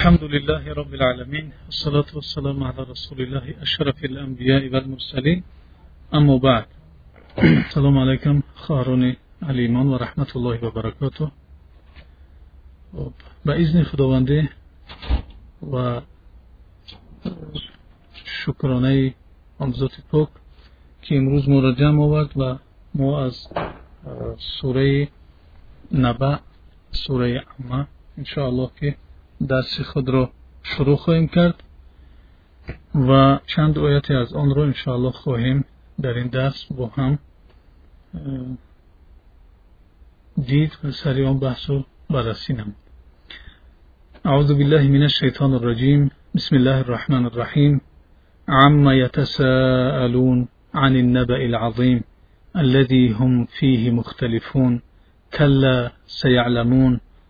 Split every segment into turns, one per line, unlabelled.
الحمد لله رب العالمين والصلاة والسلام على رسول الله أشرف الأنبياء والمرسلين أما بعد. السلام عليكم خارون الإيمان ورحمة الله وبركاته بإذن خداوندي و شکرانه آمزات پاک که امروز ما را جمع آورد و ما از سوره نبع سوره عمه انشاءالله که درس خود را شروع خواهیم کرد و چند آیتی از آن را انشاءالله خواهیم در این درس با هم دید و سری آن بحث و بررسی اعوذ بالله من الشیطان الرجیم. بسم الله الرحمن الرحیم. عما يتساءلون عن النبأ العظيم الذي هم فيه مختلفون. كلا سيعلمون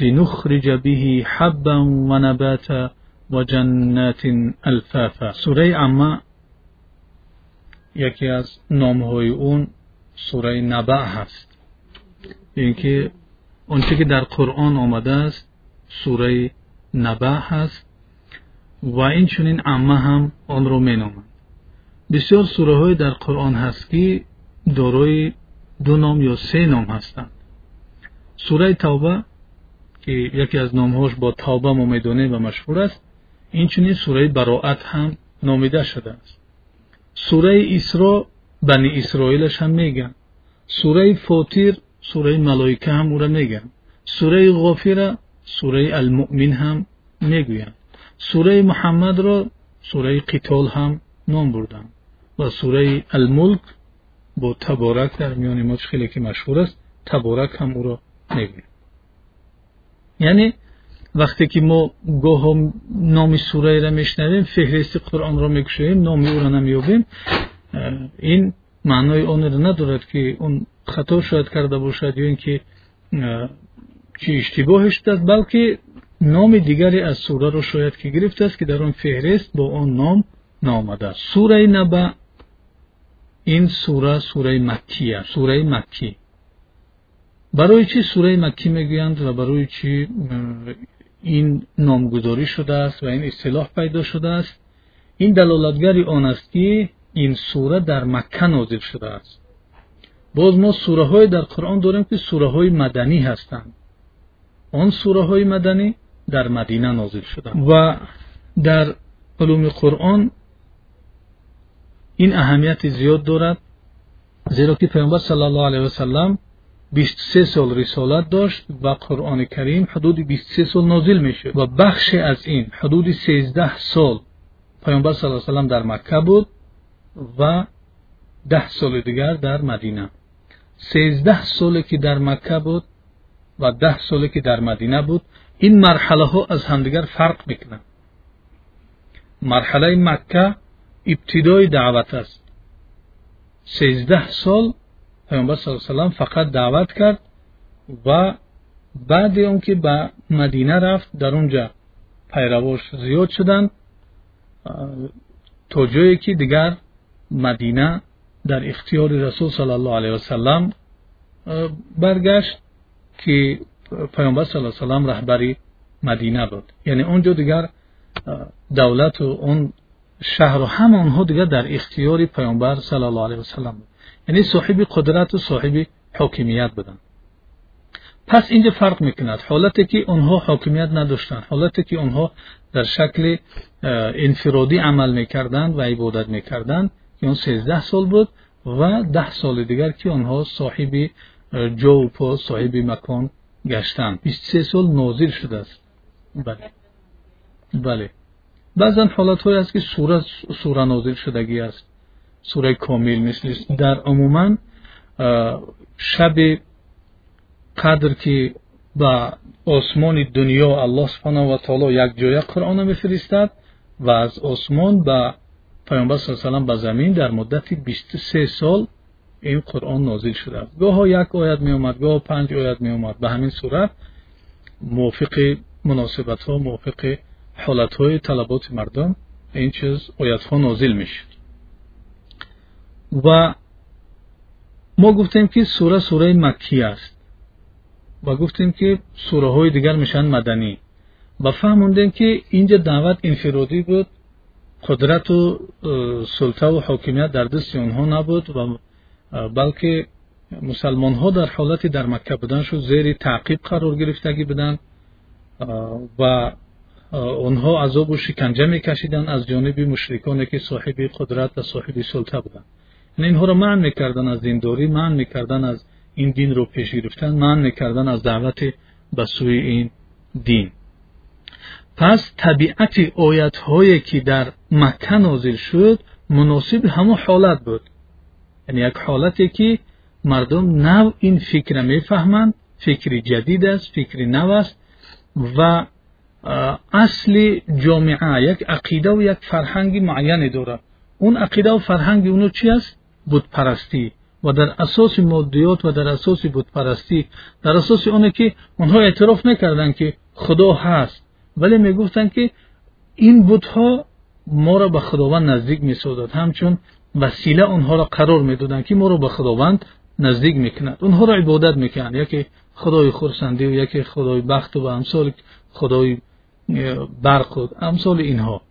لنخرج به حبا ونباتا و جنات الفافا سوره عمه یکی از نامهای اون سوره نبع هست. اینکه اونچه که در قرآن آمده است سوره نبع هست و این چنین عمه هم آن رو مینامند. بسیار سوره های در قرآن هست که دارای دو نام یا سه نام هستند. سوره توبه که یکی از نامهاش با توبه ما می‌دونه و مشهور است اینچنین سوره براعت هم نامیده شده است. سوره اسرا بنی اسرائیلش هم میگن. سوره فاطر سوره ملائکه هم او را میگن. سوره غافر سوره المؤمن هم می‌گویند. سوره محمد را سوره قتال هم نام بردن. و سوره الملک با تبارک در میان ما خیلی که مشهور است تبارک هم او را می‌گویند. яъне вақте ки мо гоҳо номи сураеро мешнавем феҳристи қуръонро мекушоем номи ӯро намеёбем э, ин маънои онро надорад ки он хато шояд карда бошад ё ин ки э, чӣ иштибоҳе шудааст балки номи дигаре аз сураро шояд ки гирифтааст ки дар он феҳрист бо он ном наомадааст. Сураи наба ин сура сураи маккия сураи маккӣ برای چی سوره مکی می‌گویند و برای چی این نامگذاری شده است و این اصطلاح پیدا شده است؟ این دلالتگری آن است که این سوره در مکه نازل شده است. باز ما سوره های در قرآن داریم که سوره های مدنی هستند. آن سوره های مدنی در مدینه نازل شده. و در علوم قرآن این اهمیت زیاد دارد زیرا که پیامبر صلی الله علیه و سلم 23 سال رسالت داشت و قرآن کریم حدود 23 سال نازل میشد و بخش از این حدود 13 سال پیامبر صلی الله علیه و در مکه بود و 10 سال دیگر در مدینه 13 سالی که در مکه بود و 10 سالی که در مدینه بود این مرحله ها از همدیگر فرق میکنند مرحله مکه ابتدای دعوت است 13 سال پیامبر صلی الله علیه و فقط دعوت کرد و بعد اون که به مدینه رفت در اونجا پیرواش زیاد شدند تا جایی که دیگر مدینه در اختیار رسول صلی الله علیه و سلم برگشت که پیامبر صلی الله علیه و رهبری مدینه بود. یعنی اونجا دیگر دولت و اون شهر و همه آنها دیگر در اختیار پیامبر صلی الله علیه و سلم بود. یعنی صاحب قدرت و صاحب حاکمیت بدن. پس اینجا فرق می‌کند. حالتی که آنها حاکمیت نداشتند حالتی که آنها در شکل انفرادی عمل می‌کردند و عبادت می‌کردند که اون 13 سال بود و ده سال دیگر که آنها صاحب جا و پا صاحب مکان گشتند. 23 سال نازل شده است. بله. بله. بعضا حالت های است که سوره سوره نازل شدگی است. سوره کامل مثل در عموما شب قدر که با آسمان دنیا الله سبحانه و تعالی یک جای قرآن میفرستد و از آسمان به پیامبر صلی الله علیه و به زمین در مدت 23 سال این قرآن نازل شده گاه یک آیت می اومد گاه پنج آیت می اومد به همین صورت موافق مناسبت ها موافق حالت های طلبات مردم این چیز آیت ها نازل می‌شد و ما گفتیم که سوره سوره مکی است و گفتیم که سوره های دیگر میشن مدنی و فهموندیم که اینجا دعوت انفرادی بود قدرت و سلطه و حاکمیت در دست اونها نبود و بلکه مسلمان ها در حالتی در مکه بودن شد زیر تعقیب قرار گرفتگی بودن و اونها عذاب و شکنجه میکشیدن از جانب مشرکانی که صاحب قدرت و صاحب سلطه بودن یعنی اینها را منع می‌کردن از دینداری منع می‌کردن از این دین رو پیش گرفتن منع می‌کردن از دعوت به سوی این دین. پس طبیعت آیت هایی که در مکه نازل شد مناسب همون حالت بود. یعنی یک حالتی که مردم نو این فکر می‌فهمند فکری جدید است فکری نو است و اصل جامعه یک عقیده و یک فرهنگ معینی دارد اون عقیده و فرهنگ اونو چی است؟ بود پرستی و در اساس مادیات و در اساس بود پرستی در اساس اونه که اونها اعتراف نکردن که خدا هست. ولی می‌گفتن که این بودها ما را به خداوند نزدیک می‌سازد. همچون وسیله اونها را قرار می‌دادند که ما را به خداوند نزدیک می‌کند. اونها را عبادت می‌کنند یکی خدای خورسندی و یکی خدای بخت و امثال خدای برق و امثال اینها.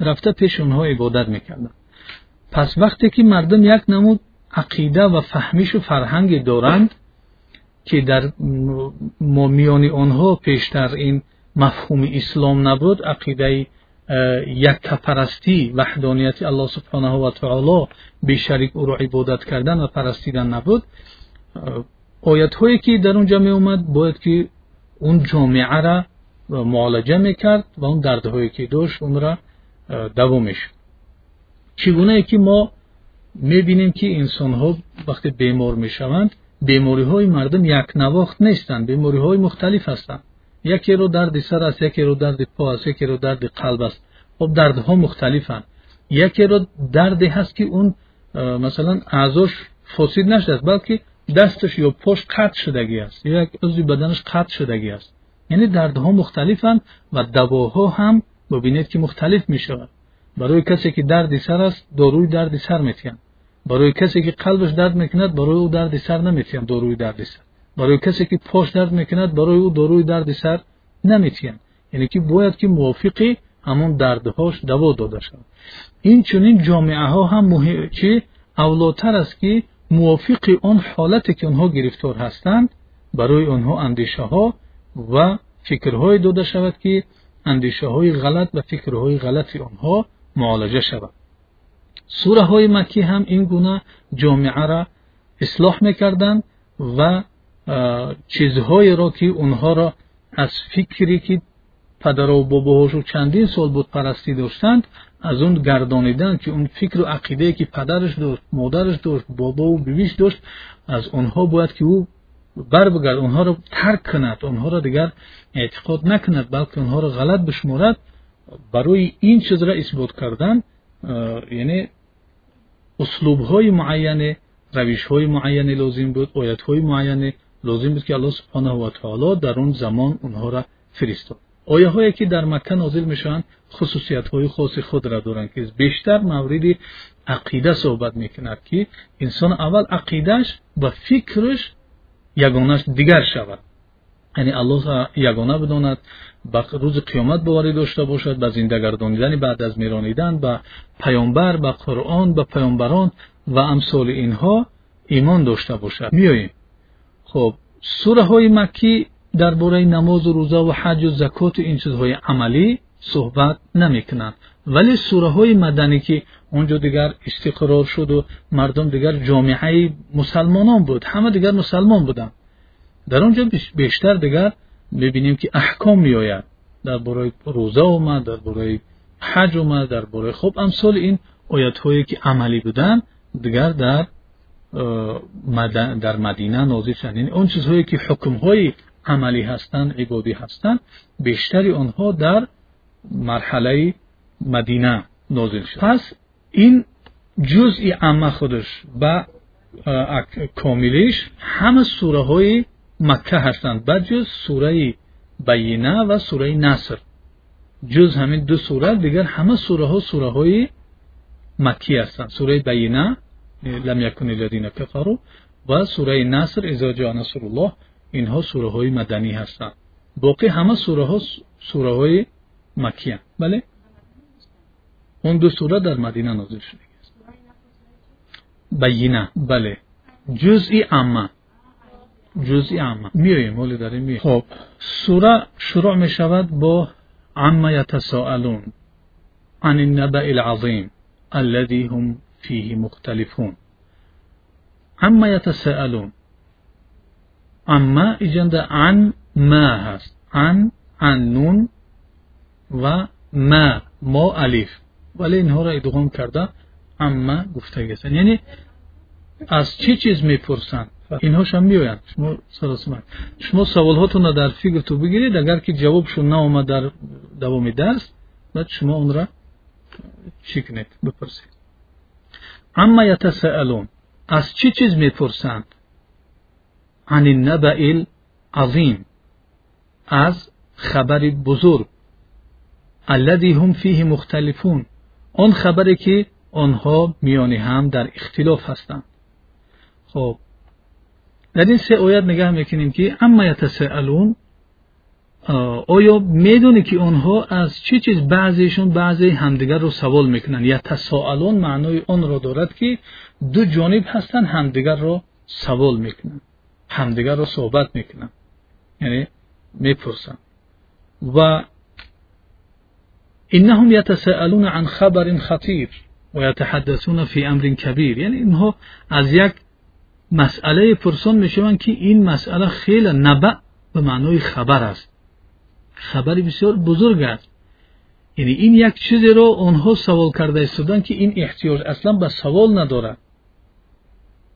رفته پیش اونها عبادت می‌کردند. پس وقتی که مردم یک نمود عقیده و فهمیش و فرهنگ دارند که در میان آنها پیشتر این مفهوم اسلام نبود عقیده یک پرستی وحدانیت الله سبحانه و تعالی به شریک او را عبادت کردن و پرستیدن نبود. آیت هایی که در اونجا می اومد باید که اون جامعه را معالجه می‌کرد و اون دردهایی که داشت اون را دوامش چگونه که ما می‌بینیم که انسان ها وقتی بیمار می‌شوند بیماری های مردم یک نواخت نیستند بیماری های مختلف هستند. یکی رو درد سر است یکی رو درد پا است یکی رو درد قلب است. خب دردها مختلفند. یکی رو دردی هست که اون مثلا اعضاش فاسد نشده بلکه دستش یا پشت قطع شدگی است. یا یک عضو بدنش قطع شدگی است. یعنی دردها مختلفند و دواها هم ببینید که مختلف می شود барои касе ки дарди сар аст дорӯи дарди сар метиҳанд барои касе ки қалбаш дард мекунад барои ӯ дарди сар наметиҳанд дорӯи дарди сар. барои касе ки пош дард мекунад барои ӯ дорӯи дарди сар наметиҳанд яъне ки бояд ки мувофиқи ҳамон дардҳош даво дода шавад. инчунин ҷомеаҳо ҳам чи авлотар аст ки мувофиқи он ҳолате ки онҳо гирифтор ҳастанд барои онҳо андешаҳо ва фикрҳое дода шавад ки андешаҳои ғалат ва фикрҳои ғалати онҳо غلط غلط معالجه شود. سوره های مکی هم این گونه جامعه را اصلاح می‌کردند و چیزهایی را که اونها را از فکری که پدر و باباهاشو چندین سال بود پرستی داشتند از اون گردانیدن که اون فکر و عقیده که پدرش داشت مادرش داشت بابا و بیویش داشت از اونها باید که او بر بگرد اونها را ترک барои ин чизро исбот кардан яъне услубҳои муайяне равишҳои муайяне лозим буд оятҳои муайяне лозим буд ки аллоҳ субҳанаҳу ватаоло дар он замон онҳоро фиристод. Ояҳое ки дар макка нозил мешаванд хусусиятҳои хоси худро доранд ки бештар мавриди ақида суҳбат мекунад ки инсон аввал ақидааш ва фикраш ягонаш дигар шавад. یعنی الله یگانه بداند به روز قیامت باوری داشته باشد به زنده گردانیدن بعد از میرانیدن به پیامبر به قرآن به پیامبران و امثال اینها ایمان داشته باشد. میاییم خب سوره های مکی درباره نماز و روزه و حج و زکات و این چیزهای عملی صحبت نمی‌کنند. ولی سوره های مدنی که اونجا دیگر استقرار شد و مردم دیگر جامعه مسلمانان بود همه دیگر مسلمان بودند. در اونجا بیشتر دیگر می‌بینیم که احکام میآید درباره روزه اومد درباره حج اومد درباره خب امثال این آیت هایی که عملی بودن دیگر در در مدینه نازل شدن. یعنی اون چیزهایی که حکم های عملی هستند عبادی هستند بیشتری آنها در مرحله مدینه نازل شد. پس این جزئی عمه خودش و کاملیش همه سوره های макка ҳастанд баҷуз сураи баина ва сураи наср. Ҷуз ҳамин ду сура дигар ҳама сураҳо сураҳои маккӣ ҳастанд. Сураи баина э, лам якуни ладина кафару ва сураи наср изо ҷо насруллоҳ инҳо сураҳои маданӣ ҳастанд. Боқӣ ҳама сураҳо сураҳои маккиянд бале? Он ду сура дар мадина нозил шудагист баина бале. Ҷузъи амма. جزئی عامه جزئی عامه میایم ولی داریم می خب سوره شروع می شود با عما یتساءلون عن النبأ العظیم الذي هم فيه مختلفون. عما يتساءلون. عما ایجنده عن ما هست. عن عن نون و ما. ما الف ولی اینها را ادغام کرده اما گفته گستن یعنی از چه چیز می‌پرسند اینهاش هم میآیند شما سراسمت شما سوالهاتون را در فکر تو بگیرید. اگر که جوابشون نآمد در دوام درس بعد شما اون را چی کنید بپرسید. اما یتساءلون از چه چیز می‌پرسند؟ عن النبأ العظیم از خبر بزرگ الذي هم فيه مختلفون آن خبری که آنها میان هم در اختلاف هستند. خب در این سه آیت نگاه می‌کنیم که اما یتساءلون آیا می‌دونی که آنها از چه چیز بعضیشون بعضی همدیگر رو سوال می‌کنن؟ یا تساءلون معنای آن را دارد که دو جانب هستن همدیگر رو سوال می‌کنن همدیگر رو صحبت می‌کنن یعنی می‌پرسن. و انهم یتساءلون عن خبر خطیر و یتحدثون فی امر کبیر یعنی اینها از یک масъалаи пурсон мешаванд ки ин масъала хеле наба ба маънои хабар аст. Хабари бисёр бузург аст. Яъне ин як чизеро онҳо савол карда истоданд ки ин эҳтиёҷ аслан ба савол надорад.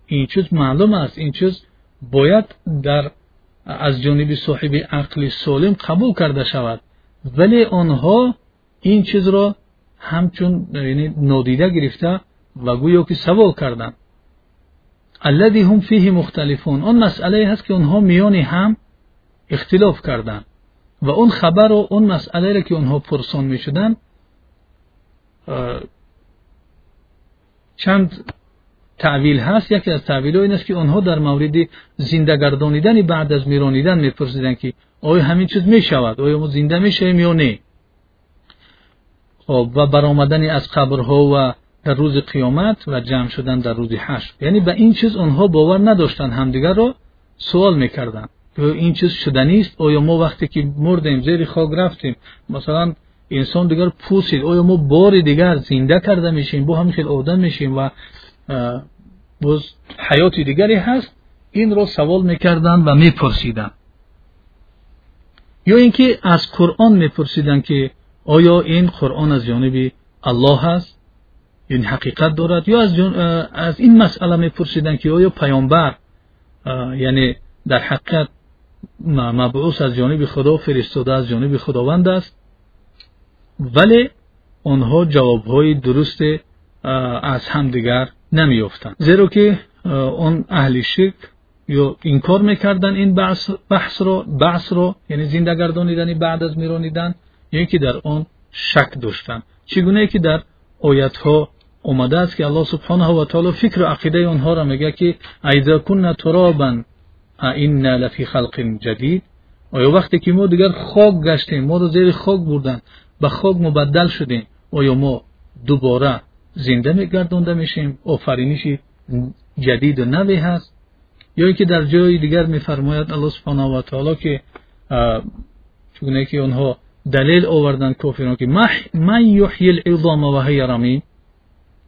Ин чиз маълум аст. Ин чиз бояд дар аз ҷониби соҳиби ақли солим қабул карда шавад. Вале онҳо ин чизро ҳамчун нодида гирифта ва гӯё ки савол карданд. الذي هم فيه مختلفون. اون مسئله هست که اونها میان هم اختلاف کردند و اون خبر و اون مسئله را که اونها پرسان می شدن چند تعویل هست. یکی از تعویل این است که آنها در مورد زنده گردانیدن بعد از میرانیدن میپرسیدن که آیا همین چیز می شود آیا ما زنده می شویم یا نه؟ خب و برآمدن از قبرها و در روز قیامت و جمع شدن در روز حشر. یعنی به این چیز آنها باور نداشتند همدیگر را سوال می‌کردند این چیز شدنی است آیا ما وقتی که مردیم زیر خاک رفتیم مثلا انسان دیگر پوسید آیا ما بار دیگر زنده کرده میشیم با همین خیلی آدم میشیم و باز حیات دیگری هست؟ این را سوال می‌کردن و میپرسیدن. یا اینکه از قرآن میپرسیدن که آیا این قرآن از جانب الله هست؟ این حقیقت دارد یا از, از این مسئله میپرسیدن که آیا پیامبر یعنی در حقیقت مبعوث از جانب خدا فرستاده از جانب خداوند است؟ ولی آنها جوابهای درست از همدیگر نمیافتند زیرا که اون اهل شرک یا انکار می‌کردن این بحث, بحث رو بحث رو یعنی زنده گردانیدن بعد از میرانیدن یعنی که در آن شک داشتن. چگونه که در آیت ها اومده است که الله سبحانه و تعالی فکر و عقیده آنها را میگه که ایذا کنا ترابا اینا لفی خلق جدید؟ آیا وقتی که ما دیگر خاک گشتیم ما رو زیر خاک بردن به خاک مبدل شدیم آیا ما دوباره زنده میگردونده میشیم آفرینشی جدید و نوی هست؟ یا اینکه در جای دیگر میفرماید الله سبحانه و تعالی که چگونه که آنها دلیل آوردن کافران که من یحیی العظام و هی رمیم؟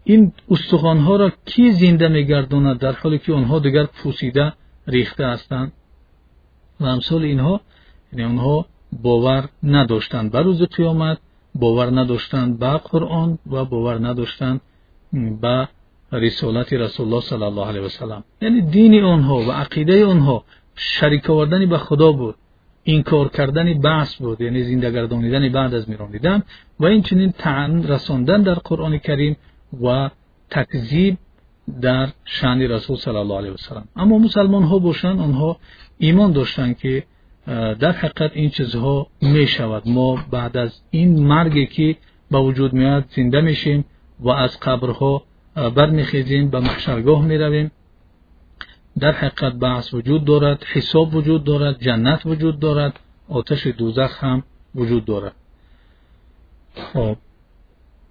این استخوانها را کی زنده میگرداند؟ در حالی که آنها دیگر پوسیده ریخته هستند. و امثال اینها یعنی آنها باور نداشتند. بر روز قیامت باور نداشتند به قرآن و باور نداشتند به رسالت رسول الله صلی الله علیه وسلم یعنی دین آنها و عقیده آنها شریک آوردن به خدا بود. کار کردن بحث بود. یعنی زنده گردانیدن بعد از میرانیدن و این چنین تعن رساندن در قرآن کریم و تکذیب در شان رسول صلی الله علیه وسلم. اما مسلمان ها باشند آنها ایمان داشتند که در حقیقت این چیزها می شود ما بعد از این مرگی که با وجود میاد زنده میشیم و از قبرها برمیخیزیم به محشرگاه می‌رویم. در حقیقت بحث وجود دارد حساب وجود دارد جنت وجود دارد آتش دوزخ هم وجود دارد. خب.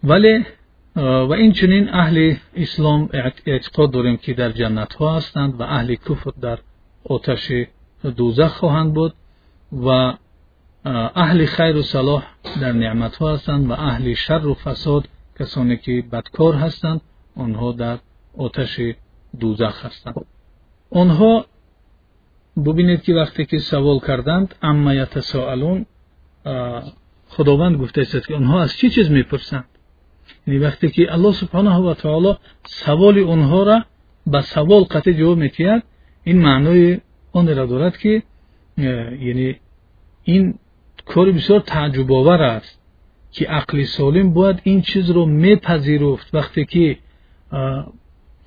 ولی و این چنین اهل اسلام اعتقاد داریم که در جنت ها هستند و اهل کفر در آتش دوزخ خواهند بود و اهل خیر و صلاح در نعمت ها هستند و اهل شر و فساد کسانی که بدکار هستند آنها در آتش دوزخ هستند. آنها ببینید که وقتی که سوال کردند اما یتساءلون خداوند گفته است که آنها از چه چی چیز می‌پرسند؟ یعنی وقتی که الله سبحانه و تعالی سوال آنها را به سوال قطع جواب میتید این معنای آن را دارد که یعنی این کار بسیار تعجب آور است که عقل سالم باید این چیز رو میپذیرفت وقتی که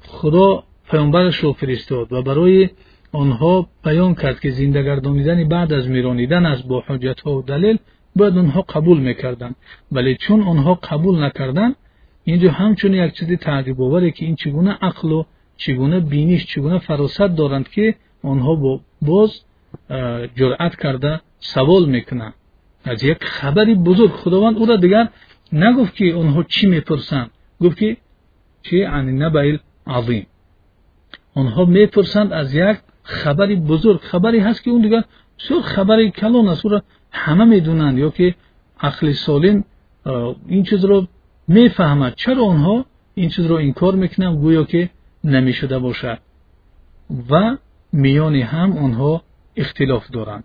خدا پیامبرش رو فرستاد و برای آنها بیان کرد که زنده گردانیدن بعد از میرانیدن از با حجت ها و دلیل باید آنها قبول می‌کردن. ولی چون آنها قبول نکردن اینجا همچون یک چیز تعجب آوره که این چگونه عقل و چگونه بینیش چگونه فراست دارند که آنها با باز جرأت کرده سوال می‌کنند از یک خبری بزرگ خداوند او را دیگر نگفت که آنها چی می‌پرسند. گفت که چی عن نبیل عظیم. آنها می‌پرسند از یک خبری بزرگ خبری هست که اون دیگر بسیار خبری کلان است. او را همه می‌دونند یا که عقل سالم این چیز رو می‌فهمد چرا آنها این چیز رو انکار می‌کنند گویا که نمی‌شده باشد و میان هم آنها اختلاف دارند.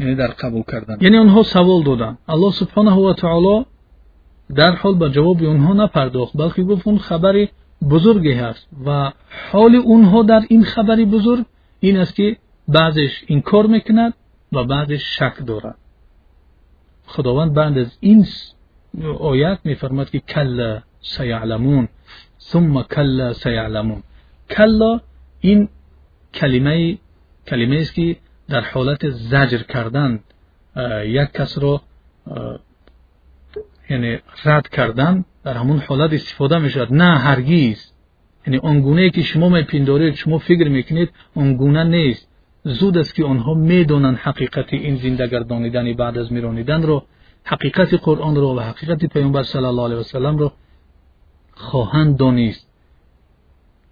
یعنی در قبول کردن. یعنی آنها سوال دادند الله سبحانه و تعالی در حال به جواب آنها نپرداخت بلکه گفت اون خبری بزرگی هست. و حال اونها در این خبری بزرگ این است که بعضش انکار می‌کند و بعضش شک دارد. خداوند بعد از این آیت میفرماد که کلا سیعلمون ثم کلا سیعلمون. کلا این کلمه کلمه است که در حالت زجر کردن یک کس را یعنی رد کردن در همون حالت استفاده می شود نه هرگیز یعنی آنگونه که شما میپندارید شما فکر می‌کنید آنگونه نیست. زود است که آنها می‌دانند حقیقت این زنده گردانیدن بعد از میرانیدن رو حقیقت قرآن رو و حقیقت پیامبر صلی الله علیه وسلم رو خواهند دانست.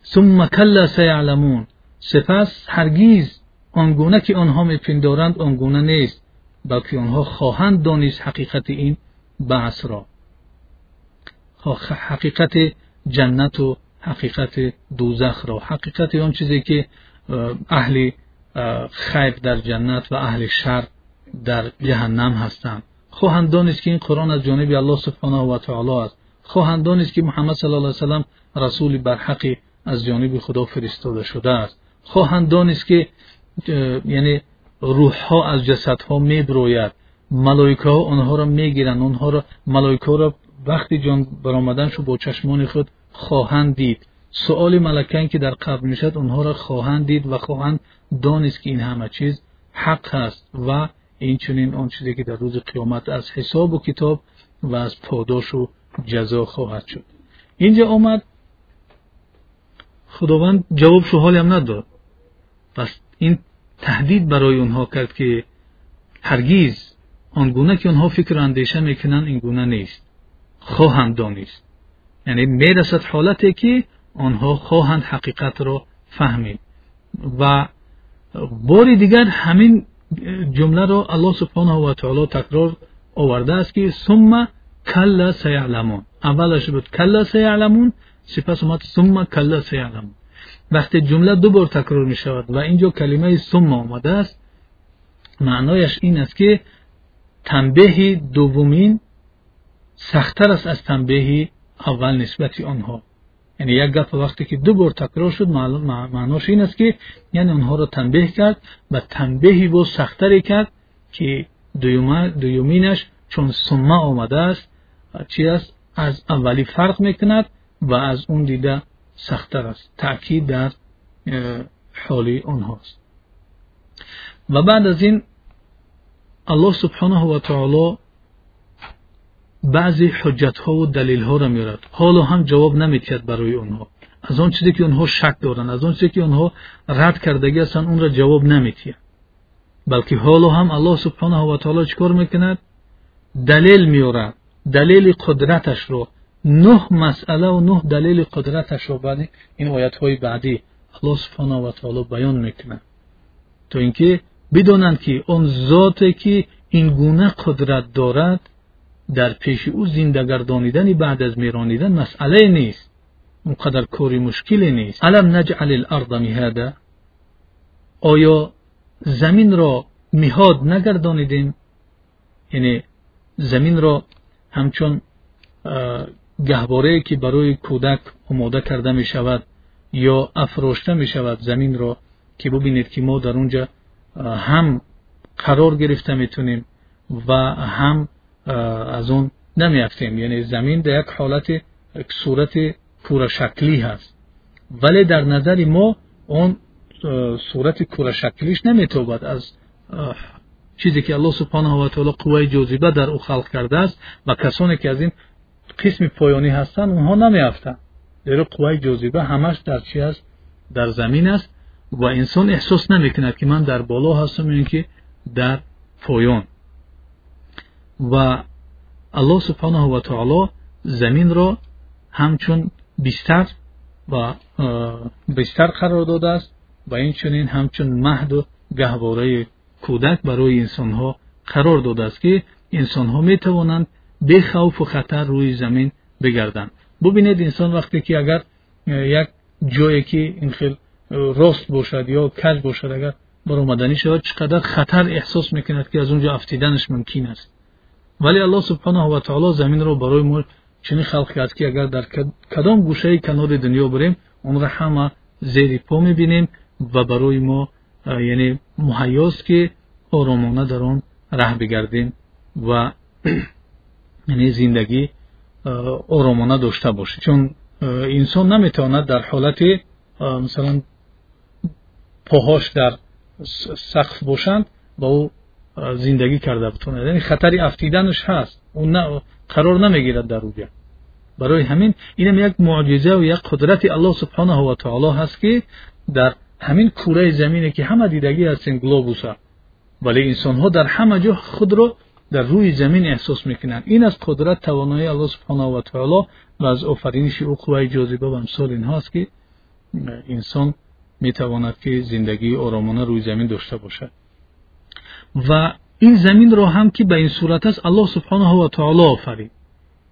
ثم کلا سیعلمون. سپس هرگیز آنگونه که آنها میپندارند آنگونه نیست بلکه آنها خواهند دانست حقیقت این بحث را. حقیقت جنت و حقیقت دوزخ را. حقیقت آن چیزی که اهل خیر در جنت و اهل شر در جهنم هستند. خواهند دانست که این قرآن از جانب الله سبحانه و تعالی است. خواهند دانست که محمد صلی الله علیه وسلم رسول برحقی از جانب خدا فرستاده شده است. خواهند دانست که یعنی روح ها از جسد ها میبروید. ملائکه ها آنها را می‌گیرند. آنها را ملائکه را وقتی جان برآمدنشو با چشمان خود خواهند دید. سؤال ملکان که در قبر می‌شد آنها را خواهند دید و خواهند دانست که این همه چیز حق است و این چنین آن چیزی که در روز قیامت از حساب و کتاب و از پاداش و جزا خواهد شد. اینجا آمد. خداوند جواب شو حالی هم نداد. پس این تهدید برای اونها کرد که هرگیز آنگونه که آنها فکر اندیشه می‌کنن این گونه نیست. خواهند دانست. یعنی می‌رسد حالتی که آنها خواهند حقیقت را فهمید. و باری دیگر همین جمله را الله سبحانه و تعالی تکرار آورده است که ثم کلا سیعلمون. اولش بود کلا سیعلمون سپس اومد ثم کلا سیعلمون. وقتی جمله دو بار تکرار می شود و اینجا کلمه ثم آمده است معنایش این است که تنبیه دومین سختتر است از تنبیه اول نسبت آنها. یعنی یک گپ وقتی که دو بار تکرار شد معناش این است که یعنی آنها را تنبیه کرد و تنبیهی با سختتری کرد که دویومینش چون سمه آمده است چی است؟ از اولی فرق می‌کند و از اون دیده سختتر است. تأکید در حال اونهاست و بعد از این الله سبحانه و تعالی баъзе ҳуҷҷатҳову далелҳоро меорад. Ҳоло ҳам ҷавоб наметиҳад барои онҳо. Аз он чизе ки онҳо шак доранд аз он чизе ки онҳо рад кардагӣ ҳастанд онро ҷавоб наметиҳад. Балки ҳоло ҳам аллоҳ субҳанаҳу ватаоло чӣ кор мекунад? Далел меорад. Далели қудраташро нӯҳ масъалаву нӯҳ далели қудраташро баъди ин оятҳои баъдӣ аллоҳ субҳанаҳу ватаоло баён мекунад. То ин ки бидонанд ки он зоте ки ин гуна қудрат дорад در پیش او زنده گردانیدن بعد از میرانیدن مسئله نیست. اونقدر کاری مشکلی نیست. علم نجعل الارض مهادا؟ آیا زمین را میهاد نگردانیدیم؟ یعنی زمین را همچون گهواره که برای کودک آماده کرده می شود یا افراشته می شود زمین را که ببینید که ما در اونجا هم قرار گرفته می‌تونیم و هم از اون نمیافتیم یعنی زمین در یک حالت صورت کور شکلی هست. ولی در نظر ما اون صورت کور شکلیش نمیتوبد. از چیزی که الله سبحانه و تعالی قوه جاذبه در او خلق کرده است و کسانی که از این قسم پایانی هستند اونها نمیافتند در قوه جاذبه همش در چی است در زمین است و انسان احساس نمی‌کند که من در بالا هستم این که در پایان. و الله سبحانه و تعالی زمین را همچون بیستر و بیستر قرار داده است و این چنین همچون مهد و گهواره کودک برای انسان ها قرار داده است که انسان ها می توانند به خوف و خطر روی زمین بگردند. ببینید انسان وقتی که اگر یک جایی که این خیلی راست باشد یا کج باشد اگر بر اومدنی شود چقدر خطر احساس می‌کند که از اونجا افتیدنش ممکن است. ولی الله سبحانه و تعالی زمین رو برای ما چنین خلق کرد که اگر در کدام گوشه کنار دنیا بریم اون را همه زیر پا می‌بینیم و برای ما یعنی مهیاست که آرامانه در آن ره بگردیم و یعنی زندگی آرامانه داشته باشیم چون انسان نمی‌تواند در حالت مثلا پاهاش در سقف باشند با او زندگی کرده بتونه یعنی خطری افتیدنش هست. اون نه قرار نمی‌گیرد در اوجا برای همین اینم یک معجزه و یک قدرت الله سبحانه و تعالی هست که در همین کوره زمینه که همه دیدگی هستین گلوبوس ولی انسان ها در همه جا خود رو در روی زمین احساس می‌کنند این از قدرت توانایی الله سبحانه و تعالی و از آفرینش او قوه جاذبه و امثال اینها است که انسان می‌تواند که زندگی آرامانه روی زمین داشته باشد. و این زمین را هم که به این صورت است الله سبحانه و تعالی آفرید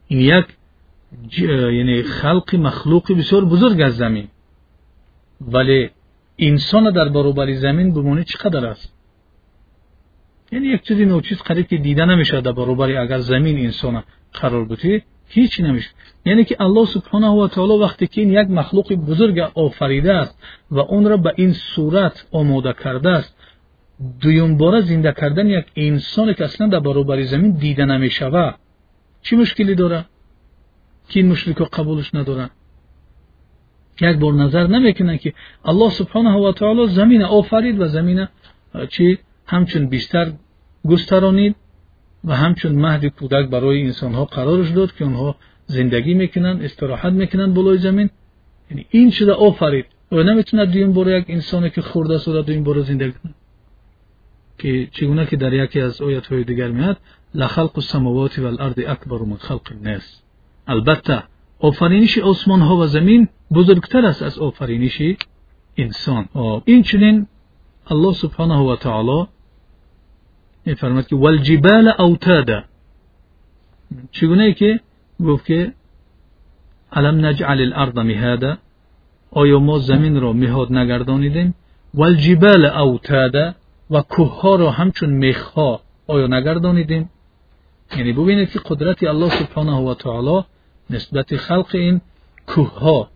این یک یعنی خلق مخلوق بسیار بزرگ از زمین. ولی انسان در برابر زمین بمانی چقدر است؟ یعنی یک چیزی نوچیز قریب که دیده نمیشه در برابر اگر زمین انسان قرار بوده هیچ نمیشه. یعنی که الله سبحانه و تعالی وقتی که این یک مخلوق بزرگ آفریده است و اون را به این صورت آماده کرده است دویم باره زنده کردن یک انسان که اصلا در برابر زمین دیده نمی‌شوه چی مشکلی داره؟ که این مشرک قبولش ندارن؟ یک بار نظر نمی‌کنن که الله سبحانه و تعالی زمین آفرید و زمین چی؟ همچون بیشتر گسترانید و همچون مهد کودک برای انسان ها قرارش داد که اونها زندگی می‌کنن استراحت می‌کنن بالای زمین. یعنی این شده آفرید؟ و نمی‌تونه دویم بار یک انسانی که خورده است دویم بار زندگی کنه. ки чӣ гуна ки дар яке аз оятҳои дигар меояд лахалқу самовоти валарди акбару мин халқи нас албатта офариниши осмонҳо ва замин бузургтар аст аз офариниши инсон. Инчунин аллоҳ субҳанаҳу ватаоло мефармояд ки валҷибала аутада чӣ гунае ки гуфт ки алам наҷъали ларда миҳада оё мо заминро миҳод нагардонидем валҷибала аутада و کوه ها را همچون میخ ها آیا نگردانیدیم؟ یعنی ببینید که قدرت الله سبحانه و تعالی نسبت خلق این کوه ها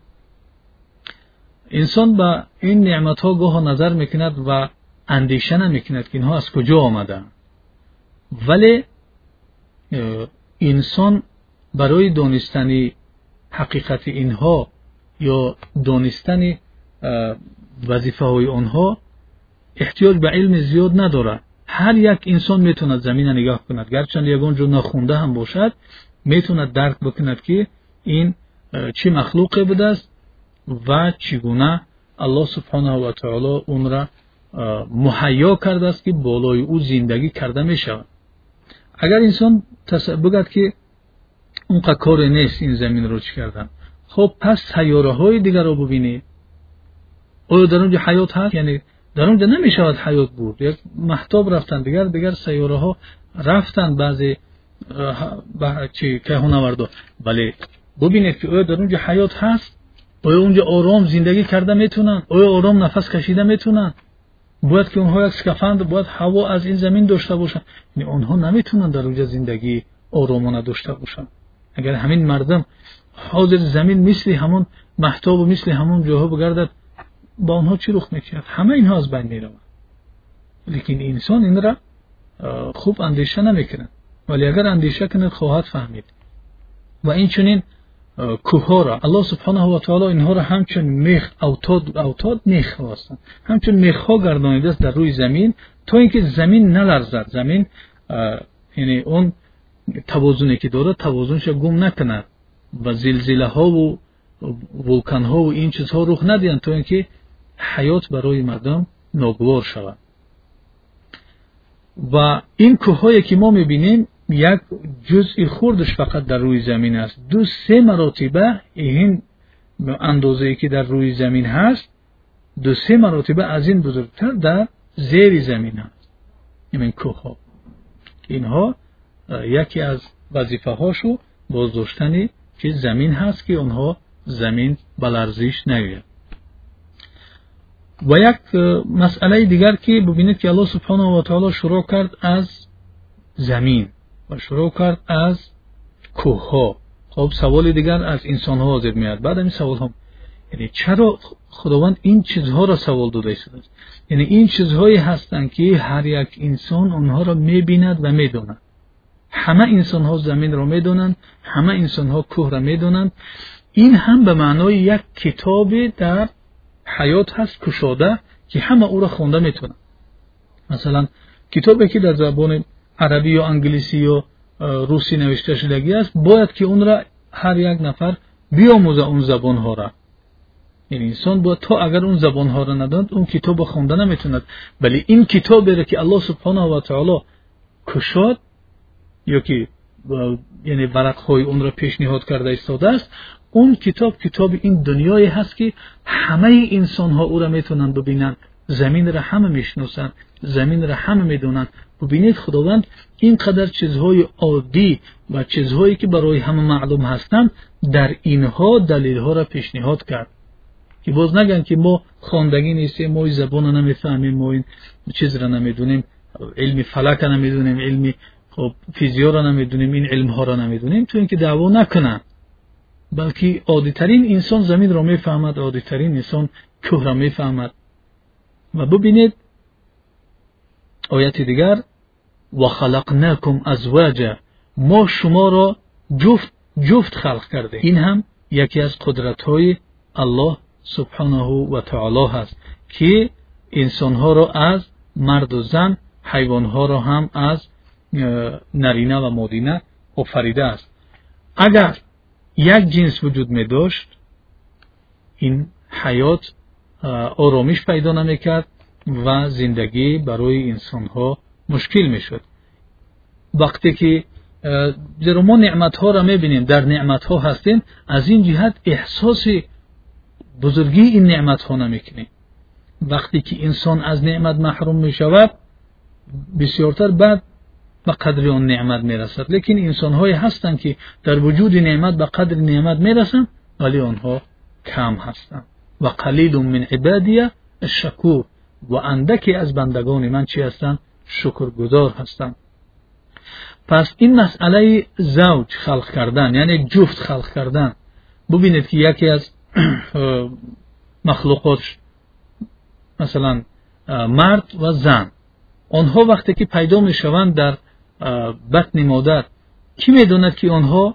انسان به این نعمت ها گاه نظر می‌کند و اندیشه نمی‌کند که اینها از کجا آمدن ولی انسان برای دانستنی حقیقت اینها یا دانستن وظیفه های آنها احتیاج به علم زیاد نداره. هر یک انسان می‌توند زمین نگاه کند. گرچند یگان جو نخونده هم باشد می‌توند درک بکند که این چی مخلوقی بوده است و چگونه الله سبحانه و تعالی اون را مهیا کرده است که بالای او زندگی کرده می شود اگر انسان بگد که اون کار نیست این زمین رو چی کردن خب پس سیاره های دیگر رو ببینید آیا در اونجا حیات هست؟ یعنی در اونجا نمی شود حیات بود. یک محتاب رفتن دیگر دیگر سیاره ها رفتن بعضی چی که هنوردو ولی ببینید که آیا در اونجا حیات هست آیا اونجا آرام زندگی کرده می‌تونن آیا آرام نفس کشیده می‌تونن. باید که اونها یک سکفند باید هوا از این زمین داشته باشن. یعنی اونها نمی‌تونن در اونجا زندگی آرامانه داشته باشن. اگر همین مردم حاضر زمین مثل همون محتاب و مثل همون جاها بگردد با اونها چی رخ می‌کرد؟ همه اینها از بین می‌روند لیکن انسان این را خوب اندیشه نمی‌کنه ولی اگر اندیشه کند خواهد فهمید. و این چنین کوه را الله سبحانه و تعالی اینها را همچون میخ اوتاد اوتاد میخ خواستن همچون میخ ها گردانیده است در روی زمین تا اینکه زمین نلرزد. زمین یعنی اون توازنی که داره توازنش گم نکند و زلزله ها و ولکان ها و این چیزها رخ ندهند تا اینکه حیات برای مردم ناگوار شود. و این کوههایی که ما می‌بینیم یک جزئی خوردش فقط در روی زمین است. دو سه مراتبه این اندازه ای که در روی زمین هست دو سه مراتبه از این بزرگتر در زیر زمین هست. این کوه ها اینها یکی از وظیفه هاشو بازداشتن که زمین هست که اونها زمین بلرزش نگوید و یک مسئله دیگر که ببینید که الله سبحانه و تعالی شروع کرد از زمین و شروع کرد از کوه ها خب سوال دیگر از انسان ها حاضر میاد بعد این سوال هم یعنی چرا خداوند این چیزها را سوال داده است؟ یعنی این چیزهایی هستند که هر یک انسان آنها را می‌بیند و می‌داند. همه انسان ها زمین را می‌دانند همه انسان ها کوه را می‌دانند. این هم به معنای یک کتاب در حیات هست کشاده که همه او را خونده می‌تونن مثلا کتابی که در زبان عربی یا انگلیسی یا روسی نوشته شدگی است باید که اون را هر یک نفر بیاموزه اون زبان ها را. این انسان باید تا اگر اون زبان ها را نداند اون کتاب خونده نمی‌توند. ولی این کتابی را که الله سبحانه و تعالی کشاد یا که یعنی ورق های اون را پیشنهاد کرده ایستاده است اون کتاب کتاب این دنیایی هست که همه انسان ها او را می‌تونن ببینن. زمین را همه می‌شناسند زمین را همه می‌دونند ببینید خداوند اینقدر چیزهای عادی و چیزهایی که برای همه معلوم هستند در اینها دلیل ها را پیشنهاد کرد. که باز نگن که ما خواندگی نیستیم ما زبان را نمی‌فهمیم ما این چیز را نمی‌دونیم. علم فلک را نمی‌دونیم علم خب فیزیا را نمی‌دونیم این علم ها را نمی‌دونیم. تو اینکه دعوا نکنن. بلکه عادیترین انسان زمین را می‌فهمد عادیترین انسان کوه را می‌فهمد. و ببینید آیت دیگر و خلقناکم ازواجا ما شما را جفت جفت خلق کرده این هم یکی از قدرت های الله سبحانه و تعالی هست که انسان ها را از مرد و زن حیوان ها را هم از نرینه و مادینه آفریده است. اگر یک جنس وجود می داشت. این حیات آرامش پیدا نمی‌کرد و زندگی برای انسان ها مشکل می شد. وقتی که زیرا ما نعمت ها را می‌بینیم در نعمت ها هستیم از این جهت احساس بزرگی این نعمت ها نمی‌کنیم وقتی که انسان از نعمت محروم می شود بسیارتر بعد به قدر آن نعمت می رسد لیکن انسان های هستند که در وجود نعمت به قدر نعمت می رسند ولی آنها کم هستند و قلیل من عبادیه الشکور و اندکی از بندگان من چی هستند شکرگزار هستند پس این مسئله زوج خلق کردن یعنی جفت خلق کردن. ببینید که یکی از مخلوقات مثلا مرد و زن. آنها وقتی که پیدا می شوند در بطن مادر کی می‌داند که آنها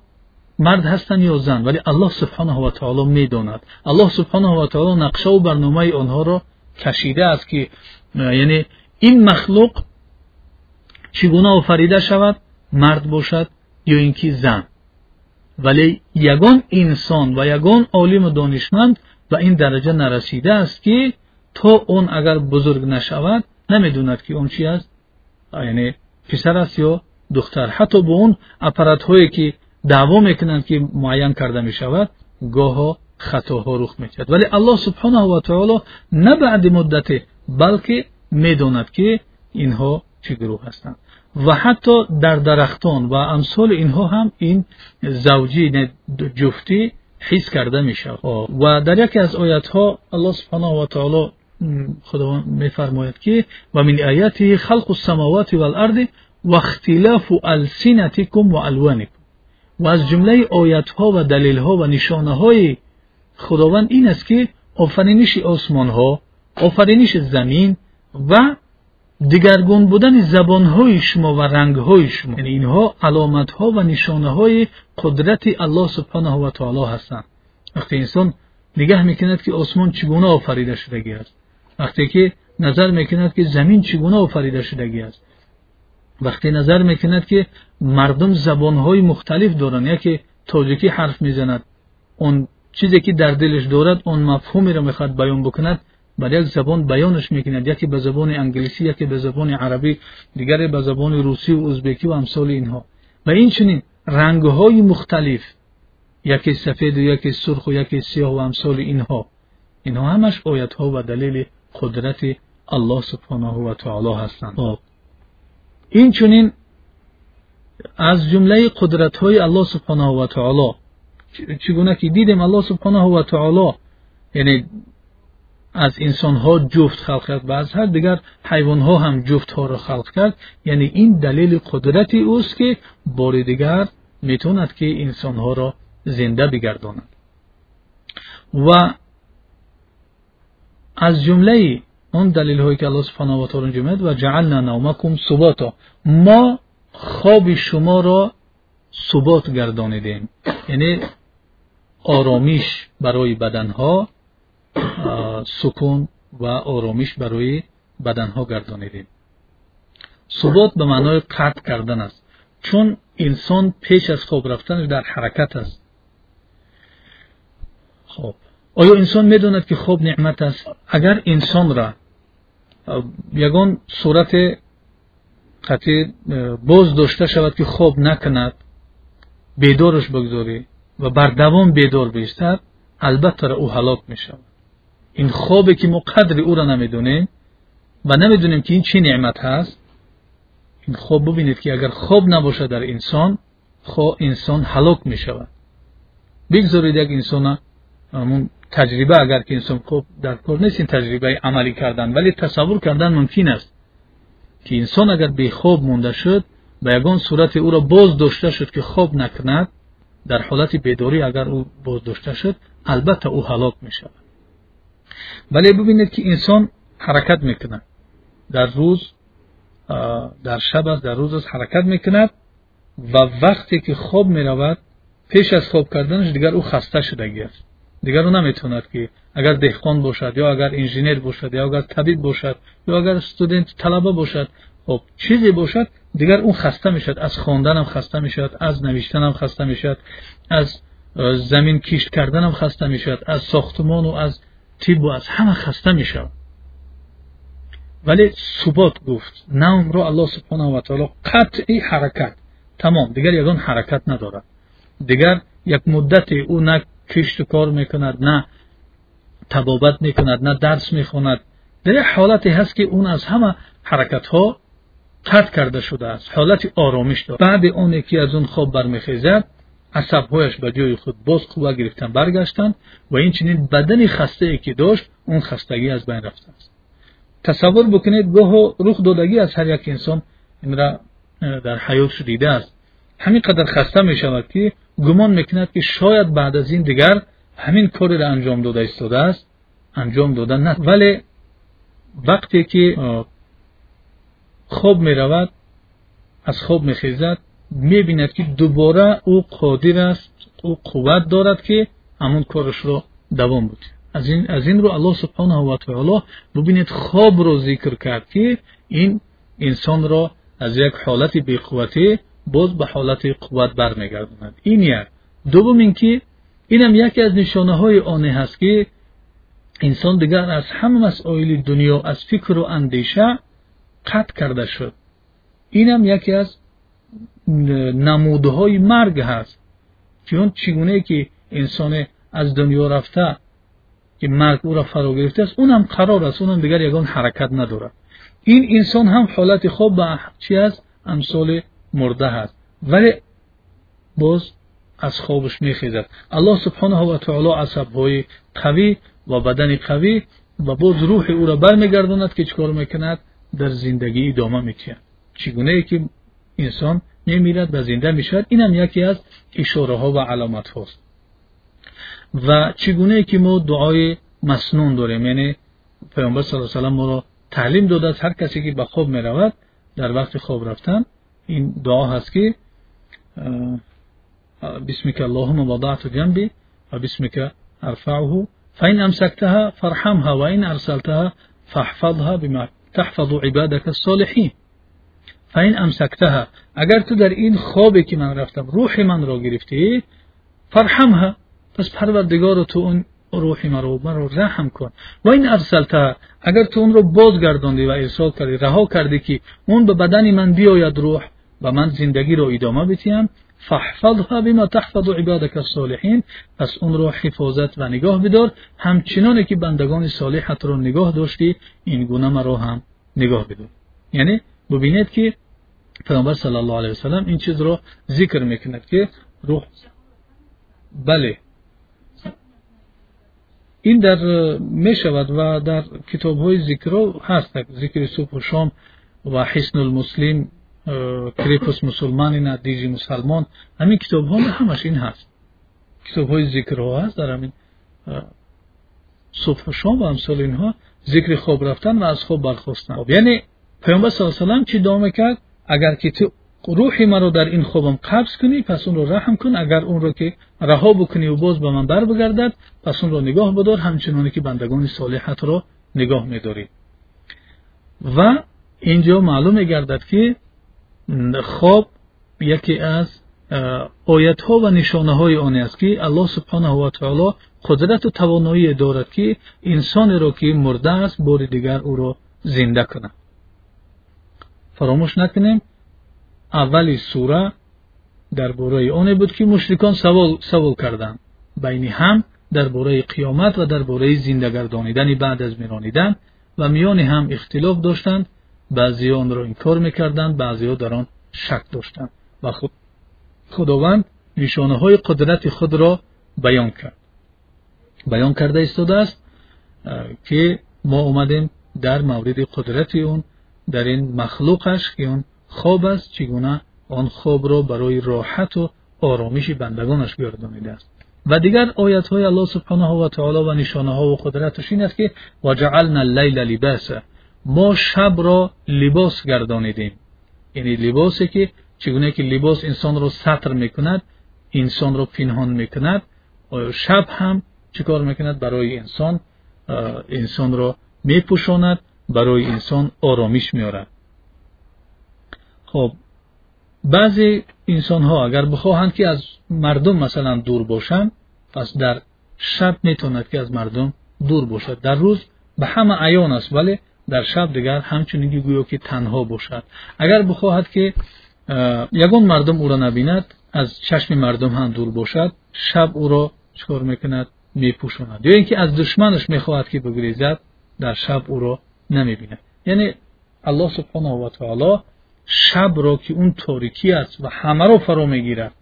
مرد هستند یا زن؟ ولی الله سبحانه و تعالی می‌داند. الله سبحانه و تعالی نقشه و برنامه آنها را کشیده است که یعنی این مخلوق چگونه آفریده شود؟ مرد باشد یا اینکه زن. ولی یگان انسان و یگان عالم و دانشمند به این درجه نرسیده است که تا اون اگر بزرگ نشود نمی‌دوند که اون چی است. یعنی писар аст ё духтар. Ҳатто бо он аппаратҳое ки даъво мекунанд ки муайян карда мешавад гоҳо хатоҳо рух медиҳад вале аллоh субҳанаҳу ватаоло на баъди муддате балки медонад ки инҳо чӣ гурӯҳ ҳастанд. Ва ҳатто дар дарахтон ва амсоли инҳо ҳам ин завҷӣ ҷуфтӣ ҳис карда мешавад. Ва дар яке аз оятҳо аллоh субҳанаҳу ватаоло ها الله سبحانه و تعالی خداوند میفرماید که و من آیاته خلق السماوات والارض و اختلاف السنتکم و الوانکم و از جمله آیات ها و دلیل ها و نشانه های خداوند این است که آفرینش آسمان ها آفرینش زمین و دیگرگون بودن زبان های شما و رنگ های شما یعنی اینها علامت ها و نشانه های قدرت الله سبحانه و تعالی هستند وقتی انسان نگاه میکند وقتی که نظر می‌کند که زمین چگونه آفریده شدگی است. وقتی نظر می‌کند که مردم زبان های مختلف دارند یکی تاجیکی حرف می‌زند اون چیزی که در دلش دارد اون مفهومی را می‌خواد بیان بکند بر یک زبان بیانش می‌کند. یکی به زبان انگلیسی یکی به زبان عربی دیگری به زبان روسی و ازبکی و امثال اینها. و این چنین رنگ های مختلف یکی سفید و یکی سرخ و یکی سیاه و امثال اینها. اینها همش آیت ها و دلیل قدرت الله سبحانه و تعالی هستند. خب. این چنین از جمله قدرت های الله سبحانه و تعالی. چگونه که دیدیم الله سبحانه و تعالی یعنی از انسان ها جفت خلق کرد و از هر دیگر حیوان ها هم جفت ها را خلق کرد یعنی این دلیل قدرتی اوست که بار دیگر می‌توند که انسان ها را زنده بگرداند. و از جمله اون دلیل هایی که الله سبحانه و تعالی جمعید و جعلنا نومکم سباتا. ما خواب شما را ثبات گردانیدیم. یعنی آرامیش برای بدنها سکون و آرامیش برای بدنها گردانیدیم. ثبات به معنای قطع کردن است. چون انسان پیش از خواب رفتنش در حرکت است. خب. آیا انسان می‌دوند که خواب نعمت است؟ اگر انسان را یگان صورت قطعی باز داشته شود که خواب نکند بیدارش بگذاری و بر دوام بیدار بیستد البته او هلاک می شود این خوابه که ما قدر او را نمی‌دونیم و نمی‌دونیم که این چه نعمت هست این خواب ببینید که اگر خواب نباشه در انسان خواه انسان هلاک می شود بگذارید یک انسان تجربه اگر که انسان خوب در کار نیست این تجربه عملی کردن. ولی تصور کردن ممکن است که انسان اگر به خواب مونده شد به یگان صورت او را باز داشته شد که خواب نکند در حالت بیداری اگر او باز داشته شد البته او هلاک می شود ولی ببینید که انسان حرکت می‌کند. در روز در شب است در روز است حرکت می‌کند و وقتی که خواب می‌رود پیش از خواب کردنش دیگر او خسته شدگی است دیگر نمی‌توند که اگر دهقان باشد یا اگر انجینیر باشد یا اگر طبیب باشد یا اگر استودنت طلبه باشد خب چیزی باشد دیگر اون خسته می‌شد. از خواندن هم خسته می‌شد از نوشتن هم خسته می‌شد از زمین کیشت کردن هم خسته می‌شد از ساختمان و از تیب و از همه خسته می‌شد. ولی ثبات گفت نوم رو الله سبحانه و تعالی قطعی حرکت. تمام دیگر یگان حرکت ندارد. دیگر یک مدت او نه کشت کار می‌کند نه تبابت می‌کند نه درس می‌خواند. در حالتی هست که اون از همه حرکت ها قطع کرده شده است حالت آرامش دارد بعد اون که از اون خواب برمیخیزد عصبهایش به جای خود باز قوه گرفتن برگشتند و این چنین بدن خسته ای که داشت اون خستگی از بین رفته است. تصور بکنید گاه رخ دادگی از هر یک انسان این را در حیاتش دیده است. همین قدر خسته می شود که گمان می‌کند که شاید بعد از این دیگر همین کاری را انجام داده ایستاده است. انجام داده نه. ولی وقتی که خواب می رود از خواب می خیزد می بیند که دوباره او قادر است او قوت دارد که همون کارش رو دوام بده. از این از این رو الله سبحانه و تعالی ببینید خواب رو ذکر کرد که این انسان را از یک حالت بیقوتی باز به حالت قوت برمیگرداند این یک. دوم اینکه اینم یکی از نشانه های آنه هست که انسان دیگر از همه مسائل دنیا از فکر و اندیشه قطع کرده شد. اینم یکی از نموده های مرگ هست. اون چگونه که انسان از دنیا رفته که مرگ او را فرا گرفته است اونم قرار است اونم دیگر یگان حرکت نداره این انسان هم حالت خوب به چی است امثال مرده هست. ولی باز از خوابش میخیزد. الله سبحانه و تعالی عصبهای قوی و بدن قوی و باز روح او را برمیگرداند که چکار می‌کند؟ در زندگی ادامه میتید چگونه ای که انسان میمیرد و زنده می‌شود؟ اینم یکی از اشاره ها و علامت هاست و چگونه ای که ما دعای مسنون داریم؟ یعنی پیامبر صلی الله علیه و ما را تعلیم داده است. هر کسی که به خواب می‌رود در وقت خواب رفتن این دعا هست که بسمك اللهم وضعت جنبي وباسمك أرفعه فإن أمسكتها فارحمها وإن أرسلتها فاحفظها بما تحفظ عبادك الصالحين فإن أمسكتها اگر تو در این خوابی که من رفتم روح من را گرفتی فرحمها پس پروردگار تو اون روح من رو من رو رحم کن. و این ارسلتها اگر تو اون رو بازگرداندی و ارسال کردی رها کردی که اون به بدن من بیاید روح و من زندگی رو ادامه بدیم فاحفظها بما تحفظ عبادك الصالحین. پس اون رو حفاظت و نگاه بدار. همچنان که بندگان صالحت رو نگاه داشتی این گونه مرا هم نگاه بدار. یعنی ببینید که پیامبر صلی الله علیه وسلم این چیز رو ذکر می‌کند که روح بله. این در می شود و در کتاب های ذکر هست. ذکر صبح و شام و حسن المسلم کریپوس مسلمان اینا دیجی مسلمان. همین کتاب ها همش این هست. کتاب های ذکر ها هست. در همین صبح و شام و امثال اینها ذکر خواب رفتن و از خواب برخواستن یعنی پیامبر صلی الله علیه و چی دعا می‌کرد اگر که تو روح مرا در این خوابم قبض کنی پس اون رو رحم کن. اگر اون رو که رها بکنی و باز به من بر بگردد پس اون رو نگاه بدار. همچنانی که بندگان صالحت رو نگاه میداری. و اینجا معلوم میگردد که хоб яке аз оятҳо ва нишонаҳои оне аст ки аллоҳ субҳанаҳу ватаоло қудрату тавоноие дорад ки инсонеро ки мурдааст бори дигар ӯро зинда кунад. Фаромӯш накунем? Аввали сура дар бораи оне буд ки мушрикон савол карданд. Байни ҳам дар бораи қиёмат ва дар бораи зиндагардонидани баъд аз миронидан ва миёни ҳам ихтилоф доштанд بعضی آن را انکار می‌کردند بعضی ها در آن شک داشتند و خود خداوند نشانه های قدرت خود را بیان کرد. بیان کرده ایستاده است که ما اومدیم در مورد قدرت اون در این مخلوقش که اون خواب است چگونه آن خواب را برای راحت و آرامش بندگانش گردانیده است. و دیگر آیت های الله سبحانه و تعالی و نشانه ها و قدرتش این است که وجعلنا اللیل لباسا. ما شب را لباس گردانیدیم. یعنی لباسی که چگونه که لباس انسان را سطر می‌کند انسان را پنهان می‌کند شب هم چیکار می‌کند؟ برای انسان انسان را میپوشاند برای انسان آرامش میارد. خب بعضی انسان ها اگر بخواهند که از مردم مثلا دور باشند پس در شب می‌توند که از مردم دور باشد. در روز به همه عیان است ولی در شب دیگر همچنین گویا که تنها باشد. اگر بخواهد که یگان مردم او را نبیند از چشم مردم هم دور باشد شب او را چکار می‌کند؟ میپوشاند. یا اینکه از دشمنش می‌خواهد که بگریزد در شب او را نمی‌بیند. یعنی الله سبحانه و تعالی شب را که اون تاریکی است و همه را فرا می‌گیرد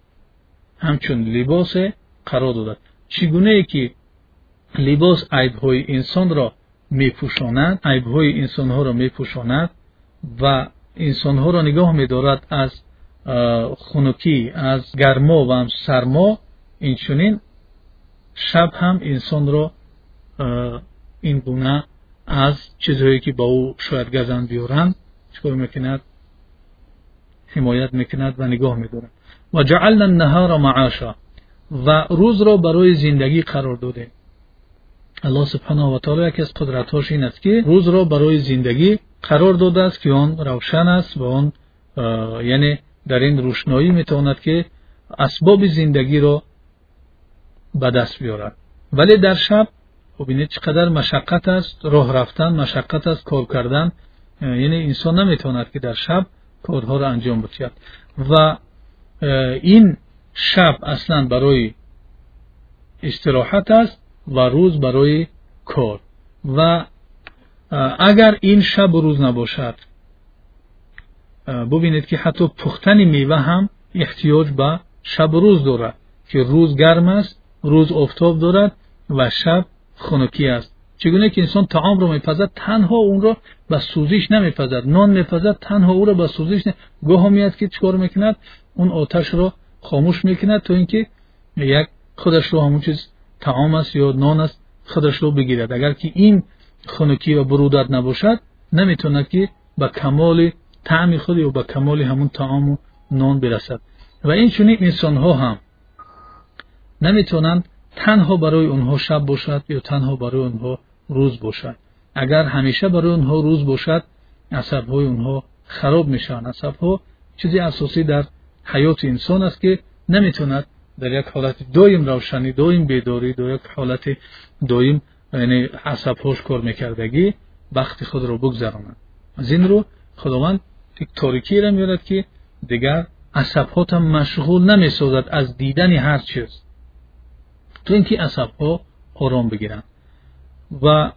همچون لباس قرار دادد چگونه که لباس عیبهای انسان را میپوشاند عیبهای انسانها را میپوشاند و انسانها را نگاه میدارد از خنکی از گرما و هم سرما. اینچنین شب هم انسان را این گونه از چیزهایی که با او شاید گزند بیارند چکار می‌کند؟ حمایت می‌کند و نگاه میدارد. و جعلنا النهار معاشا و روز را برای زندگی قرار داده аллоҳ субҳанаҳу ватаоло яке аз қудратҳош ин аст ки рӯзро барои зиндагӣ қарор додааст ки он равшан аст ва он яъне дар ин рӯшноӣ метавонад ки асбоби зиндагиро ба даст биёрад. Вале дар шаб бубинед чӣ қадар машаққат аст роҳ рафтан машаққат аст кор кардан яъне инсон наметавонад ки дар шаб корҳоро анҷом бидиҳад ва ин шаб аслан барои истироҳат аст و روز برای کار. و اگر این شب و روز نباشد ببینید که حتی پختن میوه هم احتیاج به شب و روز دارد که روز گرم است روز افتاب دارد و شب خنکی است. چگونه که انسان تعام را میپزد تنها اون را به سوزش نمیپزد. نان میپزد تنها او را به سوزش نه. گاه میاد که چکار می‌کند؟ اون آتش را خاموش می‌کند تا اینکه یک خودش رو همون چیز таом аст ё нон аст худашро бигирад. Агар ки ин хунукӣ ва бурудат набошад наметавонад ки ба камоли таъми худ ё ба камоли ҳамун таому нон бирасад. Ва инчунин инсонҳо ҳам наметавонанд танҳо барои онҳо шаб бошад ё танҳо барои онҳо рӯз бошад. Агар ҳамеша барои онҳо рӯз бошад асабҳои онҳо хароб мешаванд. Асабҳо чизи асосӣ дар ҳаёти инсон аст ки наметавонад در یک حالت دویم روشنی دویم بیداری در یک حالت دویم یعنی عصب هاش کار میکردگی وقت خود رو بگذرانند. از این رو خداوند یک تاریکی را میارد که دیگر عصب هم مشغول نمی‌سازد از دیدن هر چیز. تو اینکه عصب ها آرام بگیرند. و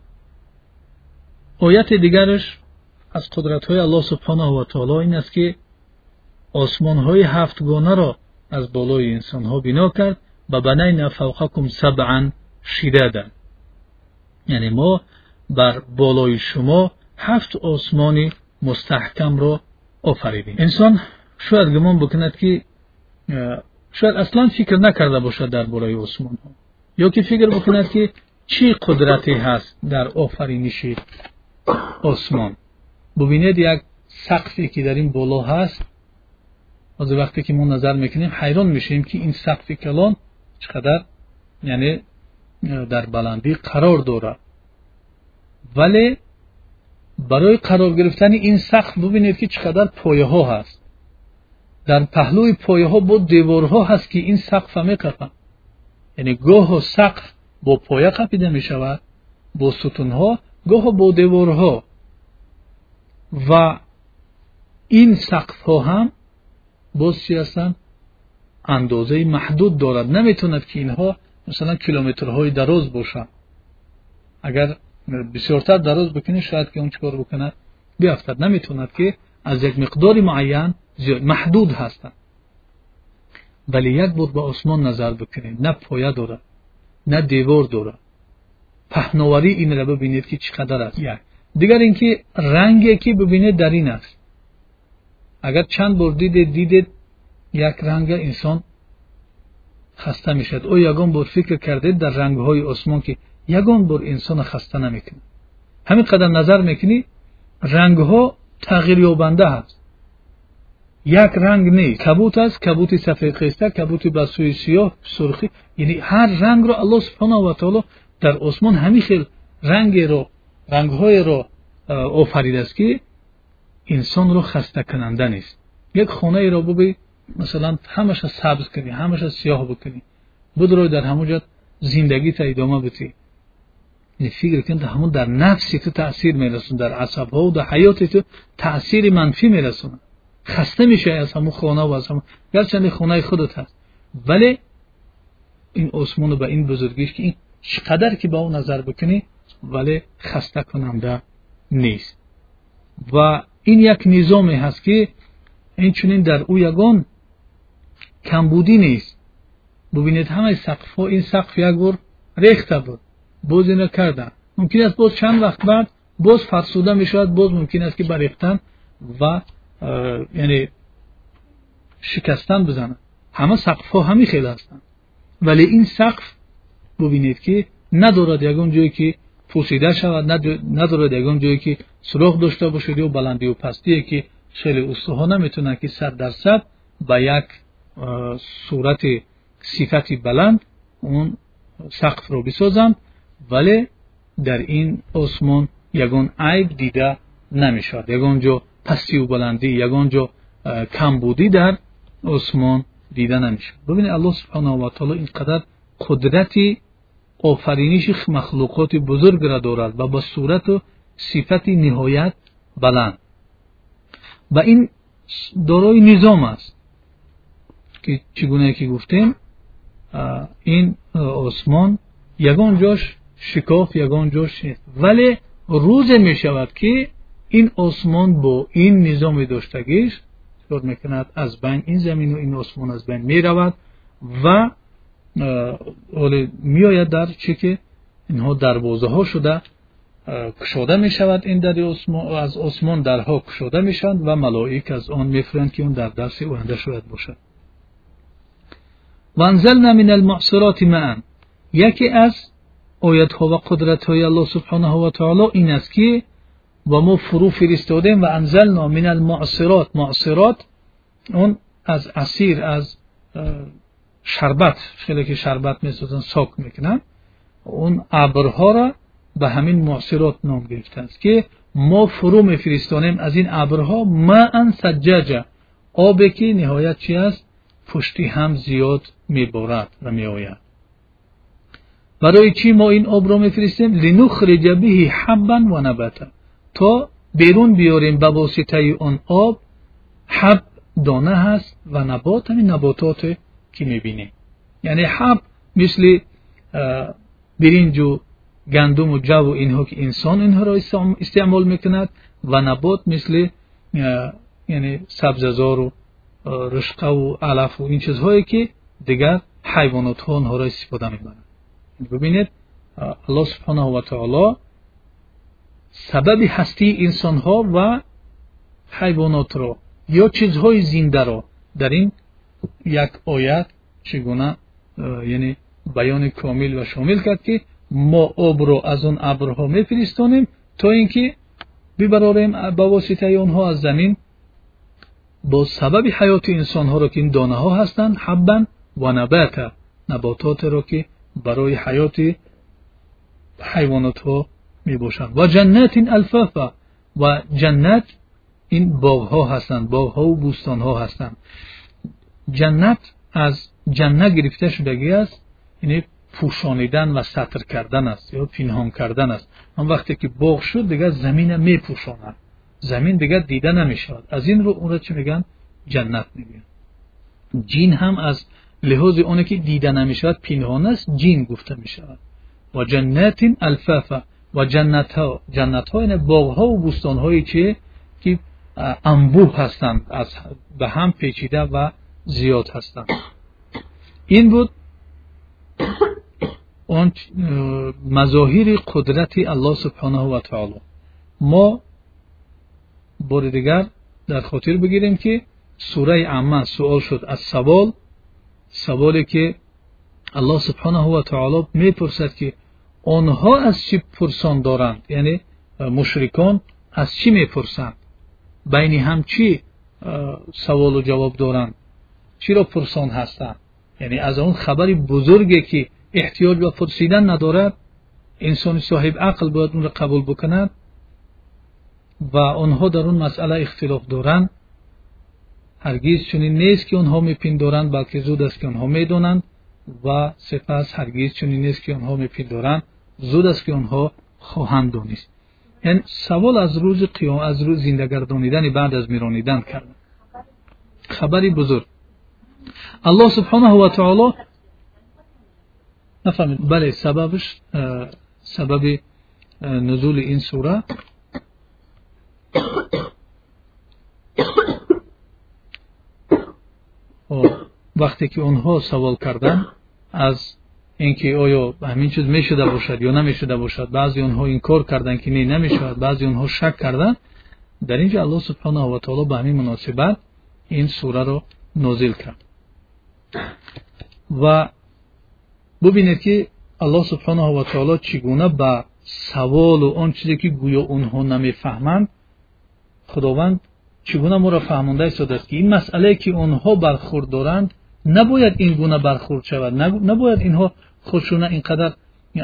آیت دیگرش از قدرت های الله سبحانه و تعالی این است که آسمان های هفتگانه را از بالای انسان ها بنا کرد و بنین فوقکم سبعا شدادا. یعنی ما بر بالای شما هفت آسمانی مستحکم را آفریدیم. انسان شاید گمان بکند که شاید اصلا فکر نکرده باشد در بالای آسمان ها یا که فکر بکند که چی قدرتی هست در آفرینش آسمان. ببینید یک سقفی که در این بالا هست ҳозир вақте ки мо назар мекунем ҳайрон мешавем ки ин сақфи калон чӣ қадар яъне э, дар баландӣ қарор дорад. Вале барои қарор гирифтани ин сақф бубинед ки чӣ қадар пояҳо ҳаст. Дар паҳлӯи пояҳо бо деворҳо ҳаст ки ин сақфа меқапанд яъне гоҳо сақф бо поя қапида мешавад бо сутунҳо гоҳо бо деворҳо. Ва ин сақфҳо ҳам باز چی هستن؟ اندازه محدود دارد. نمی‌توند که اینها مثلا کیلومترهای دراز باشند. اگر بسیارتر دراز بکنه شاید که اون چکار بکنه؟ بیافتد. نمی‌توند که از یک مقداری معین محدود هستند. ولی یک بود به آسمان نظر بکنید نه پایه داره نه دیوار داره. پهناوری این را ببینید که چقدر است. یک. دیگر اینکه رنگی که ببینید در این است. اگر چند بار دیدید دیدید یک رنگ انسان خسته می‌شد. او یگان بار فکر کردید در رنگ های آسمان که یگان بار انسان خسته نمی‌کنه. همین قدر نظر می‌کنی رنگ ها تغییر یابنده هست. یک رنگ نیست کبوت است کبوت سفید خسته کبوت بسوی سیاه سرخی. یعنی هر رنگ رو الله سبحانه و تعالی در آسمان همین خیل رنگ رو رنگ های رو آفریده است که انسان رو خسته کننده نیست. یک خانه را ببین مثلا همش سبز کنی همش سیاه بکنی. بدروی در همونجا زندگی تا ادامه بدی. این فکر کن همون در نفسی تو تاثیر میرسون در عصب ها و در حیات تو تاثیر منفی میرسونه. خسته میشه از همون خانه و از همون گرچند خانه خودت هست. ولی این آسمان به این بزرگیش که این چقدر که با اون نظر بکنی ولی خسته کننده نیست. و این یک نظامی هست که این چونین در او یگان کمبودی نیست. ببینید همه سقف ها این سقف یک بار ریخته بود. باز اینو کردن ممکن است باز چند وقت بعد باز فرسوده می شود. باز ممکن است که بریختن و یعنی شکستن بزنن. همه سقف ها همین خیلی هستن. ولی این سقف ببینید که ندارد یگان جایی که پوسیده شود ندارد یگان جایی که سراخ داشته باشد و بلندی و پستی که خیلی استخوان نمی‌تونه که صد درصد به یک صورت صفتی بلند اون سقف رو بسازند ولی در این آسمان یگان عیب دیده نمی‌شد یگان جو پستی و بلندی یگان جو کمبودی در آسمان دیده نمی‌شد ببینید الله سبحانه و تعالی اینقدر قدرتی офариниши махлуқоти бузургро дорад ва ба сурату сифати ниҳоят баланд. Ба ин дорои низом аст ки чӣ гуна ки гуфтем ин осмон ягон ҷош шикоф ягон ҷош вале рӯзе мешавад ки ин осмон бо ин низоми доштагиш чор мекунад аз байн ин замину ин осмон аз байн меравад ва از بین می رود و می آید در چه که اینها دروازه ها شده کشوده می شود این در از آسمان درها کشوده می شود و ملائک از آن می که اون در درس اوهنده شاید باشد. و انزلنا من المعصرات معا یکی از آیت ها و قدرت های الله سبحانه و تعالی این است که و ما فرو فرستادیم و انزلنا من المعصرات. معصرات اون از اسیر از шарбат хеле ки шарбат месозанд сок мекунанд он абрҳоро ба ҳамин муъсирот ном гирифтааст ки мо фурӯ мефиристонем аз ин абрҳо маан саҷҷаҷа. Обе ки ниҳоят чи аст пушти ҳам зиёд меборад ва меояд. Барои чӣ мо ин обро мефиристем? Линухриҷа биҳи ҳаббан ва набата то берун биёрем ба воситаи он об ҳаб дона ҳаст ва набот ҳамин набототе که می‌بینیم یعنی حب مثل برنج و گندم و جو و اینها که انسان اینها را استعمال می‌کند و نبات مثل یعنی سبززار و رشقه و علف و این چیزهایی که دیگر حیوانات ها آنها را استفاده می‌برند ببینید الله سبحانه و تعالی سبب هستی انسان ها و حیوانات را یا چیزهای زنده را در این یک آیت چگونه یعنی بیان کامل و شامل کرد که ما آب را از آن ابرها میفرستانیم تا اینکه ببراریم با واسطه آنها از زمین. با سبب حیات انسان ها را که این دانه ها هستند حبا و نبات نباتات را که برای حیات حیوانات ها می باشند و جنات الفافا و جنت این باغ ها هستند باغ ها و بوستان ها هستند. جنت از جنت گرفته شدگی است یعنی پوشانیدن و سطر کردن است یا پنهان کردن است. اون وقتی که باغ شد دیگه زمین می پوشاند زمین دیگه دیده نمی شود از این رو اون را چی میگن؟ جنت میگن. جین هم از لحاظ اونه که دیده نمی شود پنهان است جین گفته می شود و جنت الفافا و جنت ها جنت ها یعنی باغ ها و بوستان هایی که که انبوه هستند از به هم پیچیده و زیاد هستند این بود اون مظاهر قدرت الله سبحانه و تعالی. ما بار دیگر در خاطر بگیریم که سوره عمه سوال شد. از سوال سوالی که الله سبحانه و تعالی می‌پرسد که آنها از چی پرسان دارند؟ یعنی مشرکان از چی می‌پرسند؟ بین هم چی سوال و جواب دارند؟ چی را پرسان هستند یعنی از اون خبری بزرگی که احتیاج به پرسیدن ندارد انسان صاحب عقل باید اون را قبول بکند و آنها در اون مسئله اختلاف دارند هرگیز چنین نیست که آنها میپندارند بلکه زود است که آنها می‌دانند و سپس هرگیز چنین نیست که آنها میپندارند. زود است که آنها خواهند دانست. یعنی سوال از روز قیام از روز زنده گردانیدن بعد از میرانیدن کرد. خبری بزرگ. аллоҳ субҳанаҳу ватаоло нафаҳмид бале сабабаш сабаби нузули ин сура вақте ки онҳо савол карданд аз ин ки оё ҳамин чиз мешуда бошад ё намешуда бошад? баъзе онҳо инкор карданд ки не намешавад баъзе онҳо шак карданд дар инҷа аллоҳ субҳанаҳу ватаоло ба ҳамин муносибат ин сураро нозил кард ва бубинед ки аллоҳ субҳанаҳу ватаоло чӣ гуна ба саволу он чизе ки гӯё онҳо намефаҳманд худованд чӣ гуна моро фаҳмонда истодааст ки ин масъалае ки онҳо бархурд доранд набояд ин гуна бархурд шавад набояд инҳо худшона ин қадар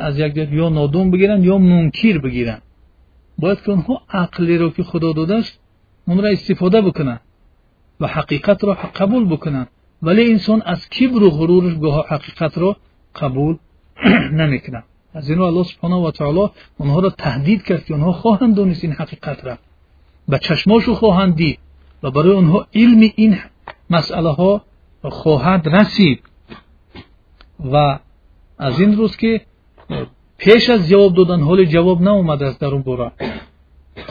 аз як ҷиҳат ё нодум бигиранд ё мункир бигиранд. Бояд ки онҳо ақлеро ки худо додааст онро истифода бикунанд ва ҳақиқатро қабул бикунанд ولی انسان از کبر و غرورش گاه حقیقت را قبول نمی‌کنه. از اینو الله سبحانه و تعالی اونها را تهدید کرد که اونها خواهند دانست این حقیقت را. به چشماشو خواهند دید و برای اونها علم این مسئله ها خواهد رسید. و از این روز که پیش از جواب دادن حال جواب نامده از در اون برا.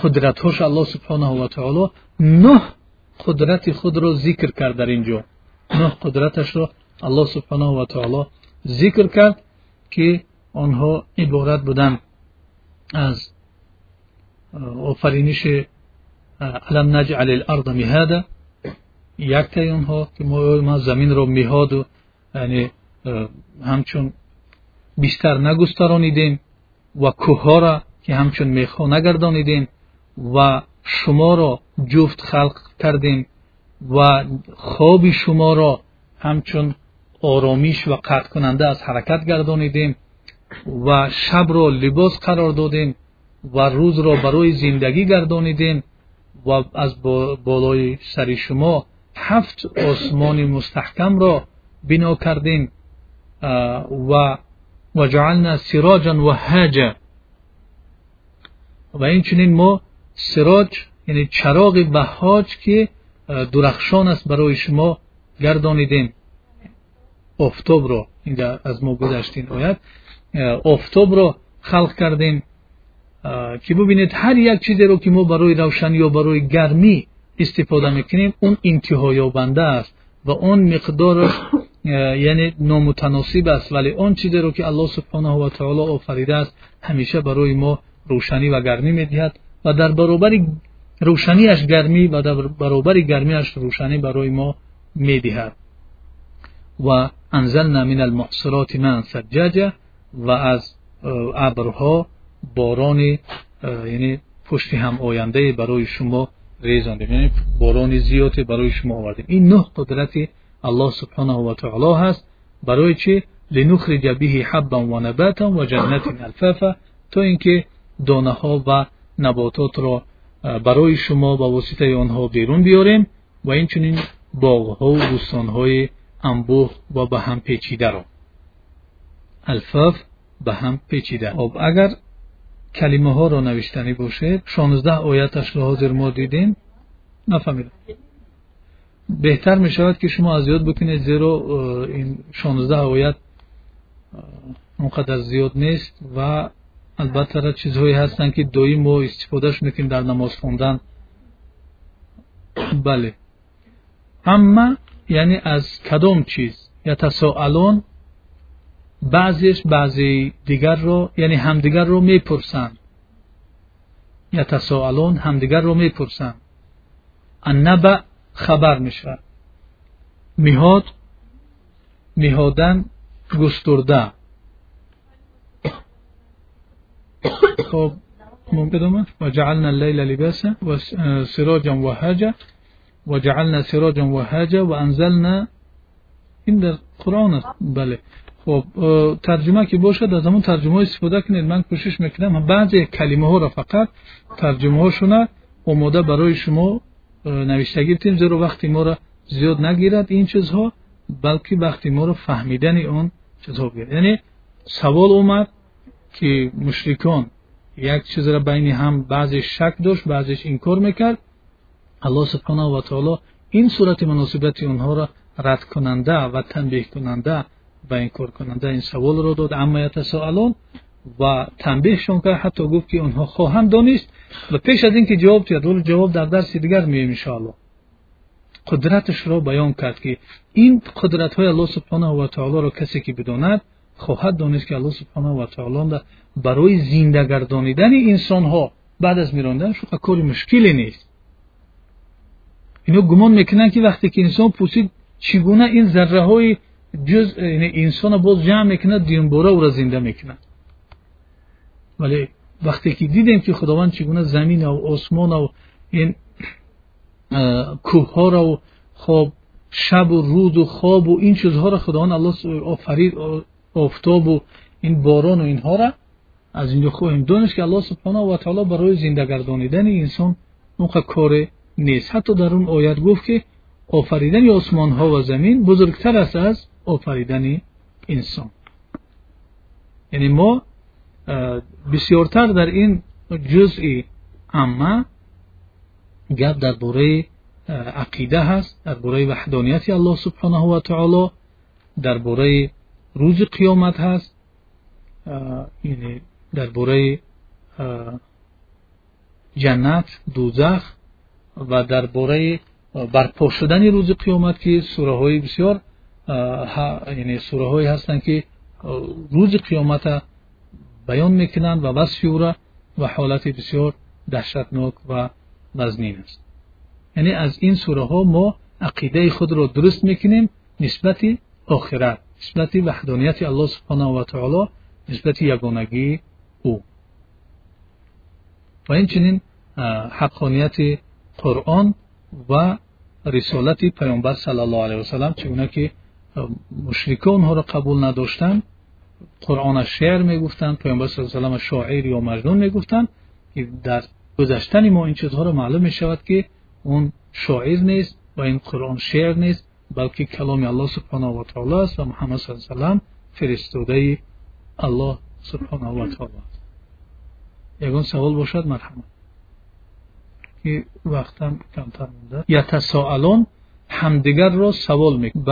قدرت الله سبحانه و تعالی نه قدرت خود را ذکر کرد در اینجا. قدرتش رو الله سبحانه و تعالی ذکر کرد که آنها عبارت بودن از آفرینش علم نجعل الارض مهاده یک تای آنها که ما زمین رو مهاد و یعنی همچون بیشتر نگسترانیدیم و کوه را که همچون میخو نگردانیدیم و شما را جفت خلق کردیم و خواب شما را همچون آرامیش و قطع کننده از حرکت گردانیدیم و شب را لباس قرار دادیم و روز را برای زندگی گردانیدیم و از بالای سری شما هفت آسمان مستحکم را بنا کردیم و و جعلنا سراجا و هاجا و این چنین ما سراج یعنی چراغ هاج که Э, дурахшон аст барои шумо гардонидем. Офтобро инда аз мо гузашт ин оят э, офтобро халқ кардем. Э, ки бубинед ҳар як чизеро ки мо барои равшан ё барои гармӣ истифода мекунем он интиҳоёбанда аст ва он миқдораш یعنی نامتناسب است ولی آن چیزی رو که الله سبحانه و تعالی آفریده است همیشه برای ما روشنی و گرمی میدهد و در برابر روشنیش گرمی و در برابر گرمیش روشنی برای ما می‌دهد. و انزلنا من المحصرات من سجاجه و از ابرها باران یعنی پشت هم آینده برای شما ریزاندیم. یعنی باران زیاد برای شما آوردیم. این نه قدرت الله سبحانه و تعالی هست. برای چه لنخر به حبا و نباتا و جنت الفافا تا اینکه دانه ها و نباتات را برای شما با واسطه آنها بیرون بیاریم و این چنین باغها و بوستانهای انبوه و به هم پیچیده را. الفاف به هم پیچیده. خب اگر کلمه ها را نوشتنی باشه، 16 آیتش را حاضر ما دیدیم. نفهمیدم. بهتر می شود که شما از یاد بکنید زیرا این 16 آیت اونقدر زیاد نیست و البته را چیزهایی هستن که دوی ما استفادهش می‌کنیم در نماز خوندن. بله. اما یعنی از کدام چیز؟ یتساءلون بعضیش بعضی دیگر رو یعنی همدیگر رو می‌پرسند یتساءلون همدیگر رو می‌پرسند النبع خبر میشه. میهاد میهادن گسترده. خب بدوم وجعلنا الليل لباسا وسراجا وهاجا. وجعلنا سراجا وهاجا وانزلنا این در قرآن است بله. خب ترجمه که باشد از همون ترجمه استفاده کنید. من کوشش می‌کنم بعضی کلمه ها را فقط ترجمه هاشون آماده برای شما نوشته گرفتیم زیرا وقتی ما را زیاد نگیرد این چیزها بلکه وقتی ما را فهمیدن اون چیزها بگیرد یعنی سوال اومد که مشرکان یک چیز را بین هم بعضی شک داشت بعضیش اینکار می‌کرد. الله سبحانه و تعالی این صورت مناسبت اونها را رد کننده و تنبیه کننده و انکار کننده این سوال را داد. اما یتساءلون و تنبیهشون کرد حتی گفت که اونها خواهم دانست و پیش از اینکه جواب داد جواب در درس دیگر مییم انشاءالله. قدرتش را بیان کرد که این قدرت های الله سبحانه و تعالی را کسی که بداند хоҳад донист ки аллоҳ субҳанаҳу ватаоло барои зиндагардонидани инсонҳо баъд аз мирондан шука кори мушкиле нест ино гумон мекунанд ки вақте ки инсон пурсид чӣ гуна ин зарраҳои ҷуз инсона боз ҷамъ мекунад дуюмбора ӯро зинда мекунад вале вақте ки дидем ки худованд чӣ гуна заминаву осмонаву ин кӯҳҳораву хоб شب و روز و خواب و این چیزها را خداوند الله آفرید آفتاب و این باران و اینها را از اینجا خواهیم دانست که الله سبحانه و تعالی برای زنده گردانیدن انسان اون کار نیست. حتی در اون آیت گفت که آفریدن آسمان ها و زمین بزرگتر است از آفریدن انسان. یعنی ما بسیارتر در این جزئی اما گپ درباره عقیده هست درباره وحدانیت الله سبحانه و تعالی درباره روز قیامت هست. یعنی درباره جنت دوزخ و درباره برپا شدن روز قیامت که سوره های بسیار یعنی سوره هایی هستند که روز قیامت بیان می‌کنند و وصف و حالت بسیار دهشتناک و مزنین است. یعنی از این سوره ها ما عقیده خود را درست می‌کنیم نسبت آخرت. نسبت وحدانیت الله سبحانه و تعالی نسبت یگانگی او. و اینچنین حقانیت قرآن و رسالت پیامبر صلی الله علیه وسلم چگونه که مشرکان ها را قبول نداشتند قرآن شعر می‌گفتند پیامبر صلی الله علیه و شاعر یا مجنون می‌گفتند که در گذشتن ما این چیزها را معلوم می شود که اون شاعر نیست و این قرآن شعر نیست. بلکه کلام الله سبحانه و تعالی و محمد صلی الله علیه و سلم فرستاده الله سبحانه و تعالی است. یگان سوال باشد مرحمت که وقتم کمتر مونده؟ یتساءلون همدیگر را سوال می‌کنند